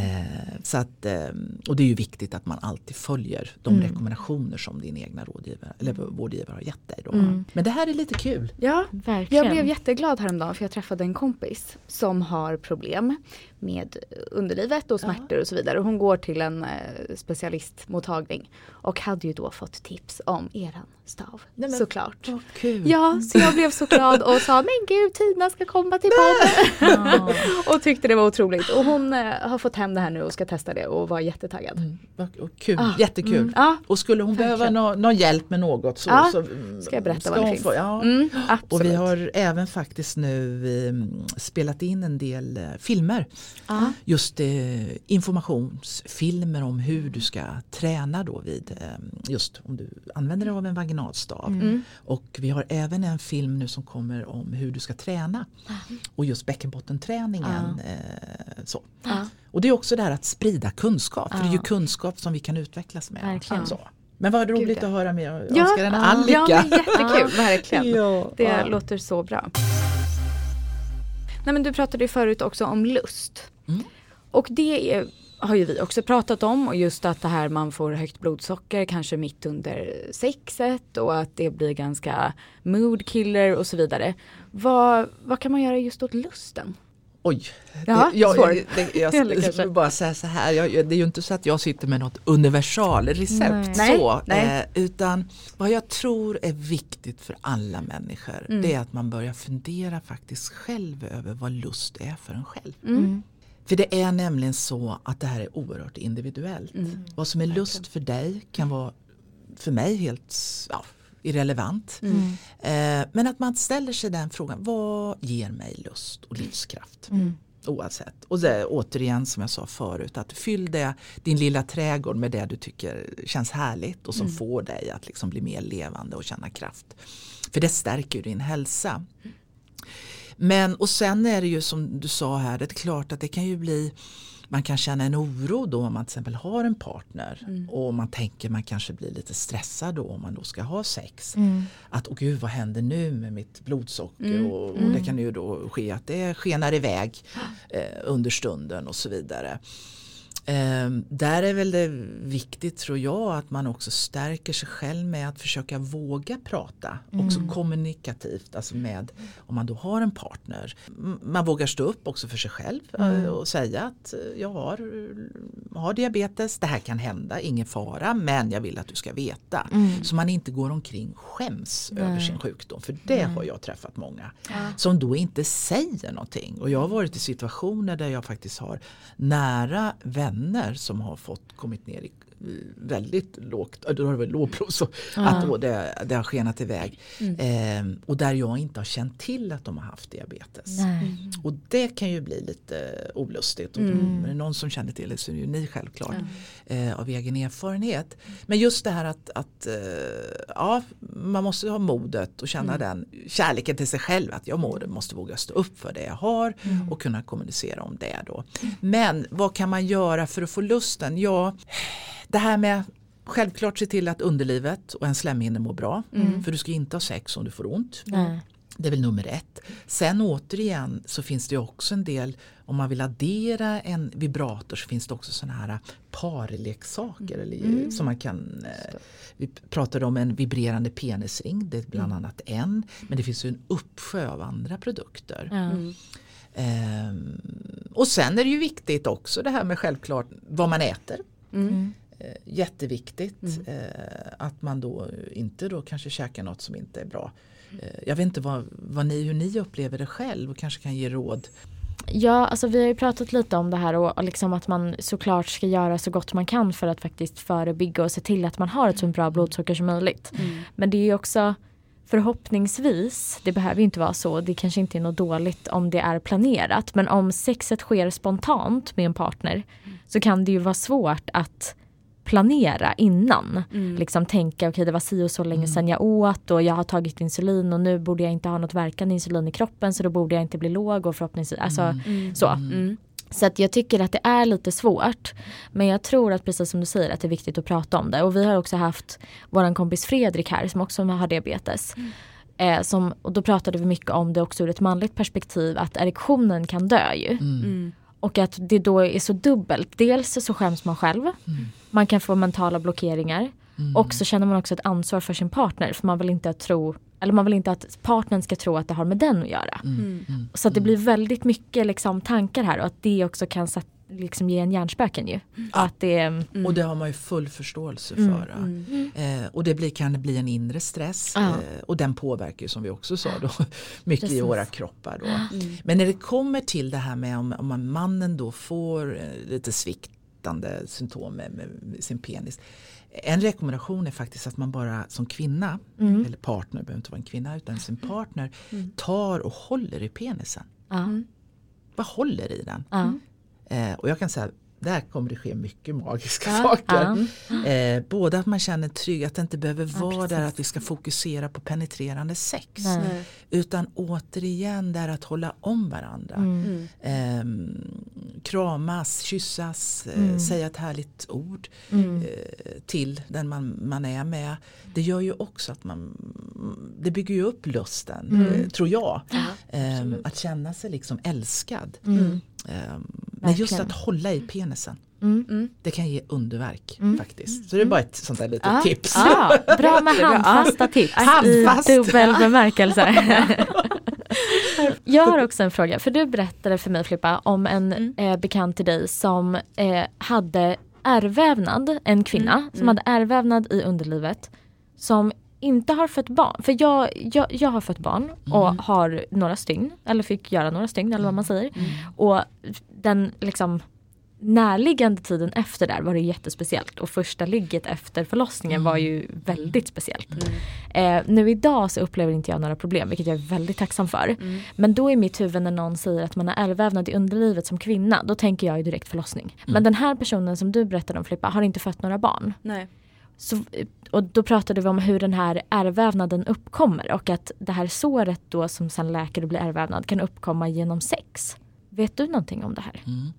så att, eh, och det är ju viktigt att man alltid följer de rekommendationer som din egna rådgivare, eller vårdgivare har gett dig. Då. Men det här är lite kul. Ja, Verkligen. jag blev jätteglad häromdagen för jag träffade en kompis som har problem med underlivet och smärtor och så vidare. Hon går till en eh, specialistmottagning och hade ju då fått tips om eran stav. Nej, men- Såklart. Kul. Ja, så jag blev så glad och sa men gud Tina ska komma till podden. Och tyckte det var otroligt. Och hon eh, har fått hem det här nu och ska testa det och var jättetaggad. Mm, kul. Ah, Jättekul. mm, ja. Och skulle hon behöva Verkligen. nå, någon hjälp med något så, Ja, så ska jag berätta ska vad det finns. Få, ja. Mm, Och vi har även faktiskt nu eh, spelat in en del eh, filmer. Ja. Just eh, informationsfilmer om hur du ska träna då vid eh, just om du använder dig av en vaginalstav. Mm. Och vi har även en film nu som kommer om hur du ska träna. Och just bäckenbottenträningen. Eh, så. Ja. Och det är också det här att sprida kunskap. För det är ju Ja. kunskap som vi kan utvecklas med. Verkligen. Så. Men vad roligt Gud, ja. att höra mer. Ja, önskar en ja. all Ja, lycka. men jättekul, verkligen. Ja, Det ja. låter så bra. Nej, men du pratade ju förut också om lust. Mm. Och det är, har ju vi också pratat om och just att det här man får högt blodsocker kanske mitt under sexet och att det blir ganska mood killer och så vidare. Vad, vad kan man göra just åt lusten? Oj, Ja, det, jag, jag, det, jag, jag vill bara säga så här, jag, det är ju inte så att jag sitter med något universalrecept Nej. så. Nej. Eh, utan vad jag tror är viktigt för alla människor Mm. det är att man börjar fundera faktiskt själv över vad lust är för en själv. Mm. För det är nämligen så att det här är oerhört individuellt. Mm. Vad som är lust för dig kan vara för mig helt ja, irrelevant. Mm. Eh, men att man ställer sig den frågan, vad ger mig lust och livskraft? Mm. Oavsett. Och det, återigen som jag sa förut, att fyll det, din lilla trädgård med det du tycker känns härligt och som får dig att liksom bli mer levande och känna kraft. För det stärker din hälsa. Men och sen är det ju som du sa här, det är klart att det kan ju bli man kan känna en oro då om man till exempel har en partner och man tänker man kanske blir lite stressad då om man då ska ha sex. Mm. Att åh gud vad händer nu med mitt blodsocker och, och det kan ju då ske att det skenar iväg eh, under stunden och så vidare. Ehm, där är väl det viktigt tror jag att man också stärker sig själv med att försöka våga prata. Också kommunikativt, alltså med om man då har en partner. Man vågar stå upp också för sig själv eh, och säga att eh, jag har, har diabetes, det här kan hända, ingen fara men jag vill att du ska veta. Så man inte går omkring skäms över sin sjukdom. För det har jag träffat många som då inte säger någonting. Och jag har varit i situationer där jag faktiskt har nära vänner som har fått kommit ner i väldigt lågt, då har det varit lågblod så att då det, det har skenat iväg. Ehm, och där jag inte har känt till att de har haft diabetes. Nej. Och det kan ju bli lite olustigt. Mm. Är det någon som känner till det så är det ju ni självklart eh, av egen erfarenhet. Men just det här att, att eh, ja, man måste ha modet och känna den kärleken till sig själv. Att jag må, måste våga stå upp för det jag har och kunna kommunicera om det då. Men vad kan man göra för att få lusten? Ja, det här med Självklart se till att underlivet och en slemhinna mår bra. För du ska inte ha sex om du får ont. Nej. Det är väl nummer ett. Sen återigen så finns det också en del om man vill addera en vibrator så finns det också sådana här parleksaker eller, som man kan eh, Vi pratade om en vibrerande penisring, det är bland annat en. Men det finns ju en uppsjö av andra produkter. Mm. Ehm, och sen är det ju viktigt också det här med självklart vad man äter. Mm. Eh, jätteviktigt Mm. eh, att man då inte då kanske käkar något som inte är bra. Eh, jag vet inte vad, vad ni, hur ni upplever det själv och kanske kan ge råd. Ja, alltså vi har ju pratat lite om det här och, och liksom att man såklart ska göra så gott man kan för att faktiskt förebygga och se till att man har ett så bra blodsocker som möjligt. Mm. Men det är ju också förhoppningsvis, det behöver ju inte vara så, det kanske inte är något dåligt om det är planerat. Men om sexet sker spontant med en partner så kan det ju vara svårt att planera innan. Mm. Liksom tänka, okej okay, det var si och så länge sedan jag åt och jag har tagit insulin och nu borde jag inte ha något verkande insulin i kroppen så då borde jag inte bli låg och förhoppningsvis, alltså Mm. så. Mm. Så att jag tycker att det är lite svårt. Men jag tror att precis som du säger att det är viktigt att prata om det. Och vi har också haft våran kompis Fredrik här som också har diabetes. Eh, som, och då pratade vi mycket om det också ur ett manligt perspektiv att erektionen kan dö ju. Mm. Och att det då är så dubbelt. Dels så skäms man själv. Man kan få mentala blockeringar. Och så känner man också ett ansvar för sin partner. För man vill inte att tro eller man vill inte att partnern ska tro att det har med den att göra. Mm. Så att det blir väldigt mycket liksom, tankar här och att det också kan satt, liksom, ge en hjärnspöken ju. Att det, Mm. Och det har man ju full förståelse för. Eh, och det blir, kan bli en inre stress eh, och den påverkar ju som vi också sa då, mycket i Precis. våra kroppar. Då. Mm. Men när det kommer till det här med om, om man- mannen då får eh, lite sviktande symptom med, med sin penis. En rekommendation är faktiskt att man bara som kvinna, Mm. eller partner, behöver inte vara en kvinna utan sin partner, tar och håller i penisen. Bara håller i den. Ja, Eh, och jag kan säga där kommer det ske mycket magiska Ja, saker. Eh, både att man känner trygghet, att det inte behöver vara precis. där att vi ska fokusera på penetrerande sex. Nej. Utan återigen där att hålla om varandra. Mm. Mm. Ehm, kramas, kyssas, eh, Mm. säga ett härligt ord Mm. eh, till den man, man är med. Det gör ju också att man, det bygger ju upp lusten, Mm. eh, tror jag. Ja, Ehm, att känna sig liksom älskad. Ehm, men just att hålla i penisen. Mm. Mm. Det kan ge underverk Mm. faktiskt. Så det är bara ett sånt där litet Ah, tips. Ja, bra med handfasta tips Handfast. i dubbel bemärkelse. Jag har också en fråga, för du berättade för mig Filippa om en Mm. eh, bekant till dig som eh, hade ärrvävnad, en kvinna Mm, som mm. hade ärrvävnad i underlivet som inte har fött barn. För jag, jag, jag har fött barn och Mm. har några stygn, eller fick göra några stygn eller vad man säger. Mm. Och den liksom närliggande tiden efter där var det jättespeciellt och första ligget efter förlossningen var ju väldigt speciellt. Mm. Eh, nu idag så upplever inte jag några problem vilket jag är väldigt tacksam för. Mm. Men då i mitt huvud när någon säger att man har ärrvävnad i underlivet som kvinna då tänker jag ju direkt förlossning. Men Mm. den här personen som du berättade om Filippa har inte fött några barn. Nej. Så, och då pratade vi om hur den här ärrvävnaden uppkommer och att det här såret då som sen läker och blir ärrvävnad kan uppkomma genom sex. Vet du någonting om det här? Mm.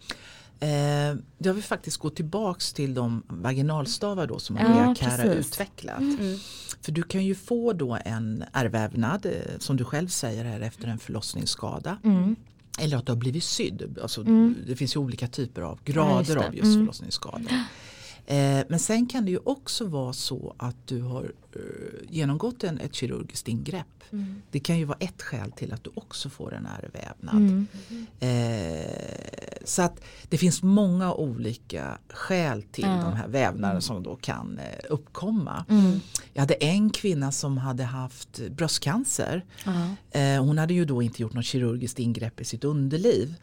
Eh, jag vill faktiskt gå tillbaks till de vaginalstavar då som Ja, Maria Kära precis. utvecklat. Mm. För du kan ju få då en ärrvävnad eh, som du själv säger här efter en förlossningsskada. Mm. Eller att du har blivit sydd. Alltså, Mm. Det finns ju olika typer av Ja, grader det. av just Mm. förlossningsskador. Eh, men sen kan det ju också vara så att du har eh, genomgått en, ett kirurgiskt ingrepp. Mm. Det kan ju vara ett skäl till att du också får en ärrvävnad. Mm. Eh, så att det finns många olika skäl till de här vävnaderna som då kan uppkomma. Mm. Jag hade en kvinna som hade haft bröstcancer. Hon hade ju då inte gjort något kirurgiskt ingrepp i sitt underliv.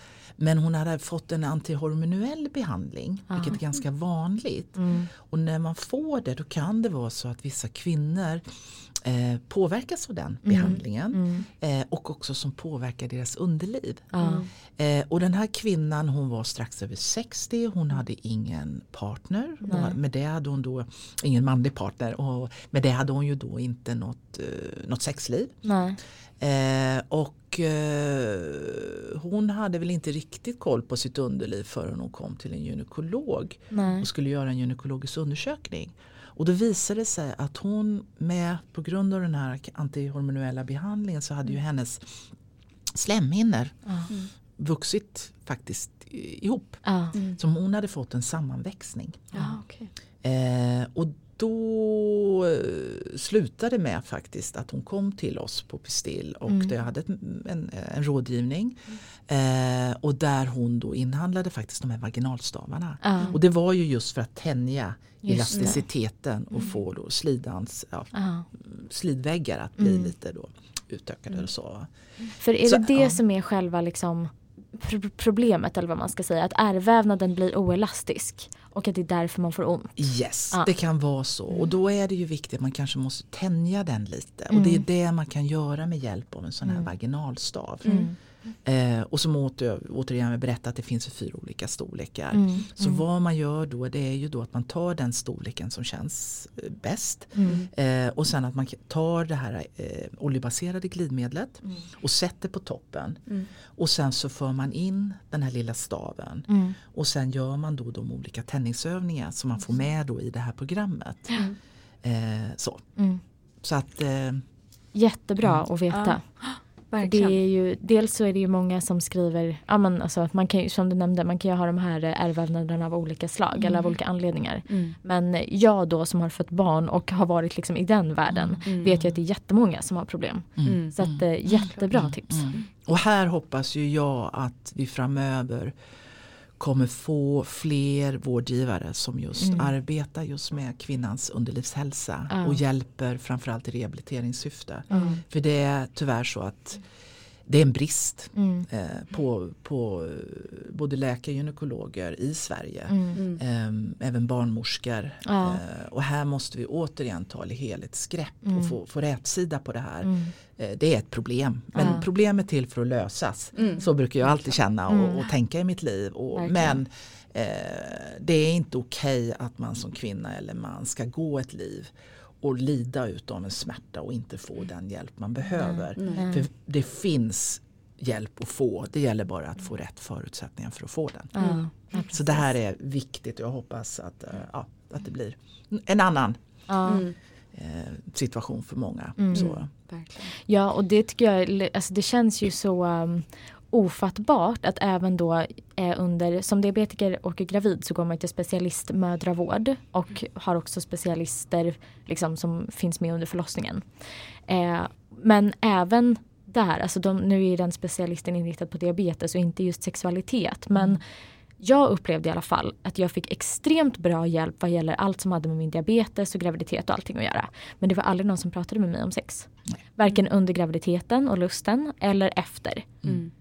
Men hon hade fått en antihormonell behandling, Ja. vilket är ganska vanligt. Mm. Och när man får det då kan det vara så att vissa kvinnor eh, påverkas av den behandlingen. Mm. Eh, och också som påverkar deras underliv. Ja. Eh, och den här kvinnan hon var strax över 60, hon hade ingen partner. Och med det hade hon då, ingen manlig partner och med det hade hon ju då inte något, eh, något sexliv. Eh, och eh, hon hade väl inte riktigt koll på sitt underliv förrän hon kom till en gynekolog Nej. och skulle göra en gynekologisk undersökning. Och då visade det sig att hon med, på grund av den här antihormonella behandlingen så hade ju hennes slemhinnor Ja. vuxit faktiskt ihop. Mm. Som hon hade fått en sammanväxning. Ja, okej. Eh, och då eh, slutade med faktiskt att hon kom till oss på Pistill och Mm. det hade ett, en, en rådgivning. Eh, och där hon då inhandlade faktiskt de här vaginalstavarna. Ja. Och det var ju just för att tänja Just det. elasticiteten och få då slidans, ja, slidväggar att bli Mm. lite då utökade. Och så. För är Så, det det ja. som är själva liksom problemet eller vad man ska säga, att ärrvävnaden blir oelastisk och att det är därför man får ont? Yes, Ja. det kan vara så. Och då är det ju viktigt att man kanske måste tänja den lite. Och det är Mm. det man kan göra med hjälp av en sån här Mm. vaginalstav. Mm. Eh, och som åter, återigen berätta att det finns fyra olika storlekar. Mm. Så vad man gör då det är ju då att man tar den storleken som känns eh, bäst. Mm. Eh, och sen att man tar det här eh, oljebaserade glidmedlet Mm. och sätter på toppen. Mm. Och sen så för man in den här lilla staven. Mm. Och sen gör man då de olika tändningsövningar som man får med då i det här programmet. Eh, så. Mm. så att eh, Jättebra att veta. För Det Verkligen. är ju, dels så är det ju många som skriver, ja, men alltså, att man kan, som du nämnde, man kan ju ha de här eh, ärrvävnaderna av olika slag eller av olika anledningar. Mm. Men jag då som har fött barn och har varit liksom i den världen Mm. vet ju att det är jättemånga som har problem. Mm. Så att, eh, jättebra tips. Mm. Och här hoppas ju jag att vi framöver kommer få fler vårdgivare som just Mm. arbetar just med kvinnans underlivshälsa Ja. och hjälper framförallt i rehabiliteringssyfte. Mm. För det är tyvärr så att det är en brist Mm. eh, på, på eh, både läkare och gynekologer i Sverige. Mm. Eh, även barnmorskor. Ja. Eh, och här måste vi återigen ta helhetsgrepp Mm. och få, få rätsida på det här. Mm. Eh, det är ett problem. Men Ja. problem är till för att lösas. Mm. Så brukar jag alltid känna och, Mm. och tänka i mitt liv. Och, Verkligen. men eh, det är inte okej att man som kvinna eller man ska gå ett liv och lida utav en smärta och inte få den hjälp man behöver. Nej. För det finns hjälp att få. Det gäller bara att få rätt förutsättningar för att få den. Ja, Så det här är viktigt och jag hoppas att, eh, ja, att det blir en annan. Mm. eh, situation för många. Mm. Så, Verkligen. Ja, och det tycker jag, alltså det känns ju så um, ofattbart att även då eh, under, som diabetiker och gravid så går man till specialistmödravård och har också specialister liksom, som finns med under förlossningen. Eh, men även där, alltså de, nu är den specialisten inriktad på diabetes och inte just sexualitet. Men jag upplevde i alla fall att jag fick extremt bra hjälp vad gäller allt som hade med min diabetes och graviditet och allting att göra. Men det var aldrig någon som pratade med mig om sex. Varken under graviditeten och lusten eller efter. Mm.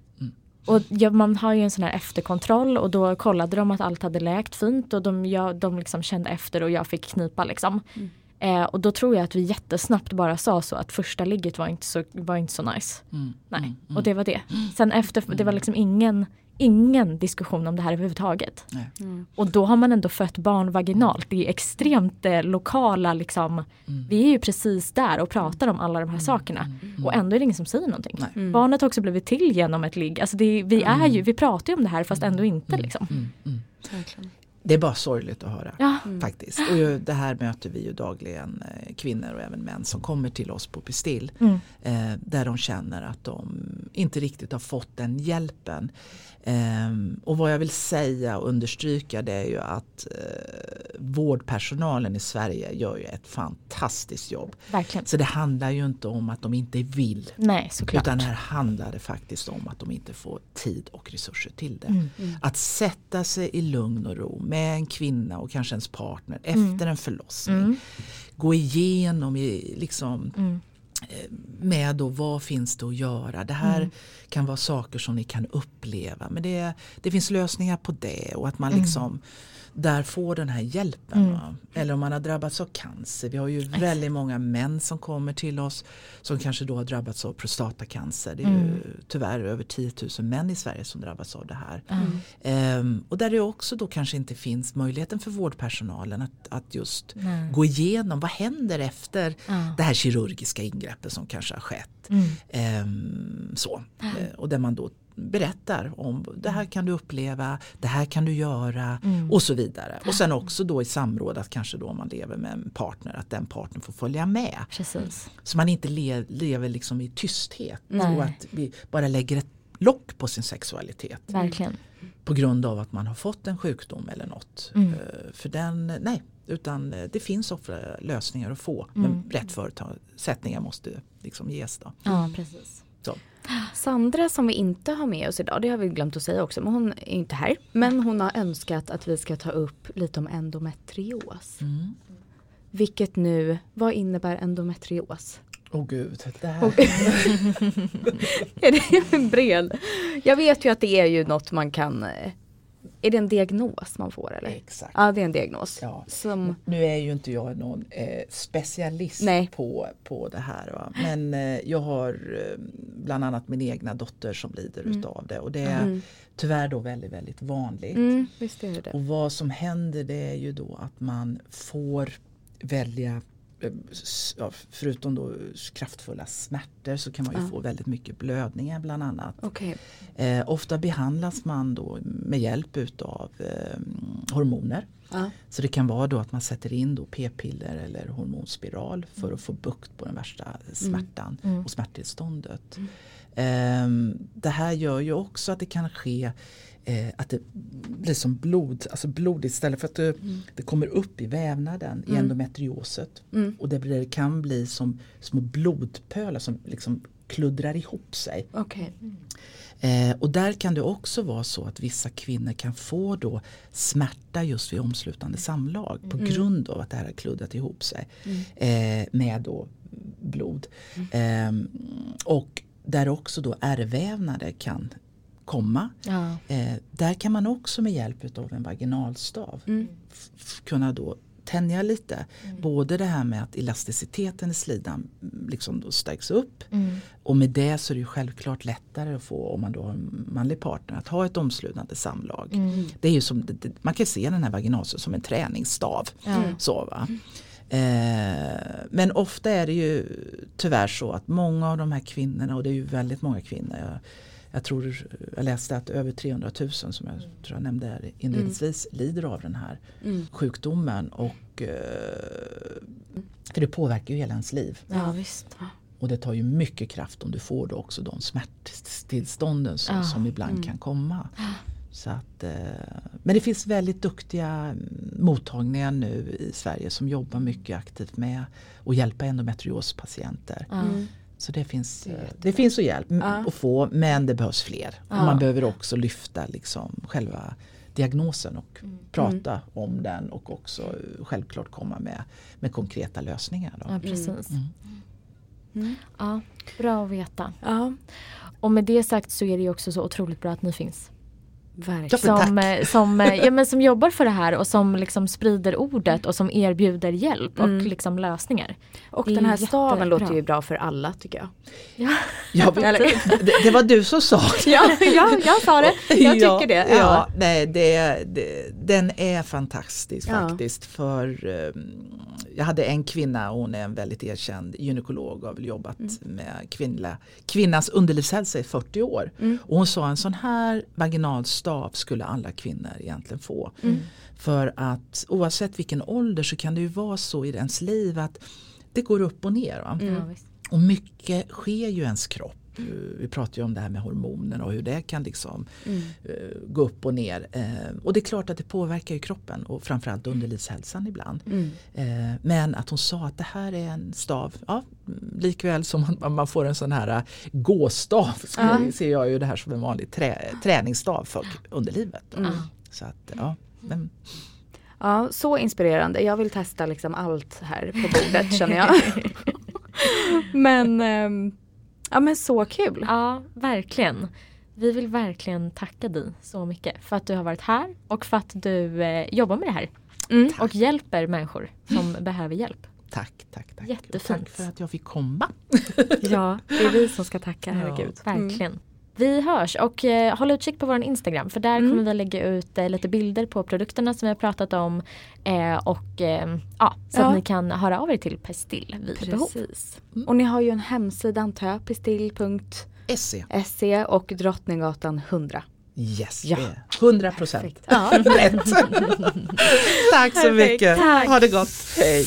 Och ja, man har ju en sån här efterkontroll och då kollade de att allt hade läkt fint och de, ja, de liksom kände efter och jag fick knipa liksom. Mm. Eh, och då tror jag att vi jättesnabbt bara sa så att första ligget var inte så, var inte så nice. mm, Nej, mm, mm. och det var det. Sen efter, det var liksom ingen, ingen diskussion om det här överhuvudtaget. Nej. Mm. Och då har man ändå fött barn vaginalt. Det är extremt eh, lokala liksom. Mm. Vi är ju precis där och pratar om alla de här sakerna. Och ändå är det ingen som säger någonting. Mm. Barnet har också blivit till genom ett ligg. Alltså det, vi, är ju, vi pratar ju om det här fast ändå inte. Liksom. Mm, mm. Det är bara sorgligt att höra. Ja. Faktiskt. Och ju, det här möter vi ju dagligen eh, kvinnor och även män som kommer till oss på Pistill. Mm. Eh, där de känner att de inte riktigt har fått den hjälpen. Ehm, och vad jag vill säga och understryka det är ju att eh, vårdpersonalen i Sverige gör ju ett fantastiskt jobb. Verkligen. Så det handlar ju inte om att de inte vill. Nej, såklart. Utan här handlar det faktiskt om att de inte får tid och resurser till det. Mm. Att sätta sig i lugn och ro med en kvinna och kanske ens partner Mm. efter en förlossning. Mm. Gå igenom i, liksom, Mm. eh, med då vad finns det att göra. Det här Mm. kan vara saker som ni kan uppleva. Men det, det finns lösningar på det och att man Mm. Där får den här hjälpen. Mm. Eller om man har drabbats av cancer. Vi har ju väldigt många män som kommer till oss som kanske då har drabbats av prostatacancer. Det är Mm. ju tyvärr över 10 000 män i Sverige som drabbas av det här. Mm. Ehm, och där det också då kanske inte finns möjligheten för vårdpersonalen att, att just gå igenom vad händer efter det här kirurgiska ingreppet som kanske har skett. Ehm, så. Eh, och där man då berättar om det här kan du uppleva, det här kan du göra Mm. och så vidare. Och sen också då i samråd att kanske då man lever med en partner att den partnern får följa med. Precis. Så man inte le, lever liksom i tysthet Nej. och att vi bara lägger ett lock på sin sexualitet Verkligen. på på grund av att man har fått en sjukdom eller något. Mm. Eh, För den, nej, utan eh, det finns ofta lösningar att få. Mm. Men rätt förutsättningar måste liksom ges. Då. Ja, precis. Sandra som vi inte har med oss idag, det har vi glömt att säga också, men hon är inte här. Men hon har önskat att vi ska ta upp lite om endometrios. Mm. Vilket nu, vad innebär endometrios? Åh gud, det här. Är det en bred? Jag vet ju att det är ju något man kan, eh, är det en diagnos man får eller? Exakt. Ja det är en diagnos. Ja. Som, Nu är ju inte jag någon eh, specialist Nej. på, på det här. Va? Men eh, jag har eh, bland annat min egna dotter som lider Mm. utav det. Och det är Mm. tyvärr då väldigt, väldigt vanligt. mm, visst är det. Och vad som händer det är ju då att man får välja Förutom då kraftfulla smärtor så kan man ju Ja. få väldigt mycket blödningar bland annat. Okej. Eh, ofta behandlas man då med hjälp utav eh, hormoner. Ja. Så det kan vara då att man sätter in då p-piller eller hormonspiral för att få bukt på den värsta smärtan Mm. och smärttillståndet. Ehm, det här gör ju också att det kan ske eh, att det blir som blod, alltså blod istället för att det, det kommer upp i vävnaden i Mm. endometrioset. Mm. Och det blir, kan bli som små blodpölar som liksom kluddrar ihop sig. Okej. Eh, och där kan det också vara så att vissa kvinnor kan få då smärta just vid omslutande samlag på grund av att det här har kluddat ihop sig eh, med då blod. Ehm, och där också då ärrvävnader kan komma. Ja. Eh, där kan man också med hjälp av en vaginalstav Mm. kunna då tänja lite. Både det här med att elasticiteten i slidan mm, liksom då stärks upp Mm. och med det så är det ju självklart lättare att få, om man då har en manlig partner, att ha ett omslutande samlag. Mm. Det är ju som, man kan se den här vaginalstaven som en träningsstav. Ja. Så, va? Eh, men ofta är det ju tyvärr så att många av de här kvinnorna, och det är ju väldigt många kvinnor, jag, jag tror jag läste att över 300 000 som jag tror jag nämnde här inledningsvis lider av den här Mm. sjukdomen. Och, eh, för det påverkar ju hela ens liv. ja, visst. Och det tar ju mycket kraft om du får då också de smärttillstånden som, Ja. som ibland Mm. kan komma. Så att, eh, men det finns väldigt duktiga mm, mottagningar nu i Sverige som jobbar mycket aktivt med att hjälpa endometriospatienter. Mm. Så det finns, Det eh, det finns hjälp, Ja. att få men det behövs fler. Och Ja. man behöver också lyfta liksom själva diagnosen och Mm. prata om den och också eh, självklart komma med, med konkreta lösningar. Då. Ja, precis. Mm. Mm. Ja, bra att veta. Ja, Och med det sagt så är det också så otroligt bra att ni finns. Tack. Som, eh, som, eh, ja, men som jobbar för det här och som liksom sprider ordet och som erbjuder hjälp och Mm. liksom lösningar. Och den här staven jättebra. låter ju bra för alla tycker jag. Ja, Ja, det, det var du som sa det. Ja, ja jag sa det. Jag tycker det. Ja, Ja. nej, det, det, den är fantastisk Ja. faktiskt. För eh, Jag hade en kvinna, hon är en väldigt erkänd gynekolog och har väl jobbat Mm. med kvinnliga, kvinnans underlivshälsa i 40 år. Mm. Och hon sa en sån här vaginal stav skulle alla kvinnor egentligen få. Mm. För att oavsett vilken ålder så kan det ju vara så i ens liv att det går upp och ner. Mm. Och mycket sker ju ens kropp. Vi pratar ju om det här med hormoner och hur det kan liksom Mm. eh, gå upp och ner. Eh, och det är klart att det påverkar ju kroppen och framförallt underlivshälsan ibland. Mm. Eh, men att hon sa att det här är en stav, ja, mm, likväl som man, man får en sån här eh, gåstav så Ja. ser jag ju det här som en vanlig trä, träningsstav för underlivet. Mm. Så att, ja, men, Ja, så inspirerande. Jag vill testa liksom allt här på bordet känner jag. men, ehm, ja men så kul. Ja, verkligen. Vi vill verkligen tacka dig så mycket för att du har varit här och för att du eh, jobbar med det här Mm. och hjälper människor som behöver hjälp. tack, tack, tack. Jättefint. Och tack för att jag fick komma. Ja, det är vi som ska tacka, Ja. herregud. Verkligen. Vi hörs och eh, håll utkik på vår Instagram för där Mm. kommer vi lägga ut eh, lite bilder på produkterna som vi har pratat om eh, och eh, ja, så Ja. att ni kan höra av er till Pestill vid behov. Precis. Mm. Och ni har ju en hemsida antar jag, pistill.se SE, och Drottninggatan 100. yes, Ja. det är 100 procent Perfekt. Ja. rätt. tack så Perfekt. mycket. Tack. Ha det gott. Hej.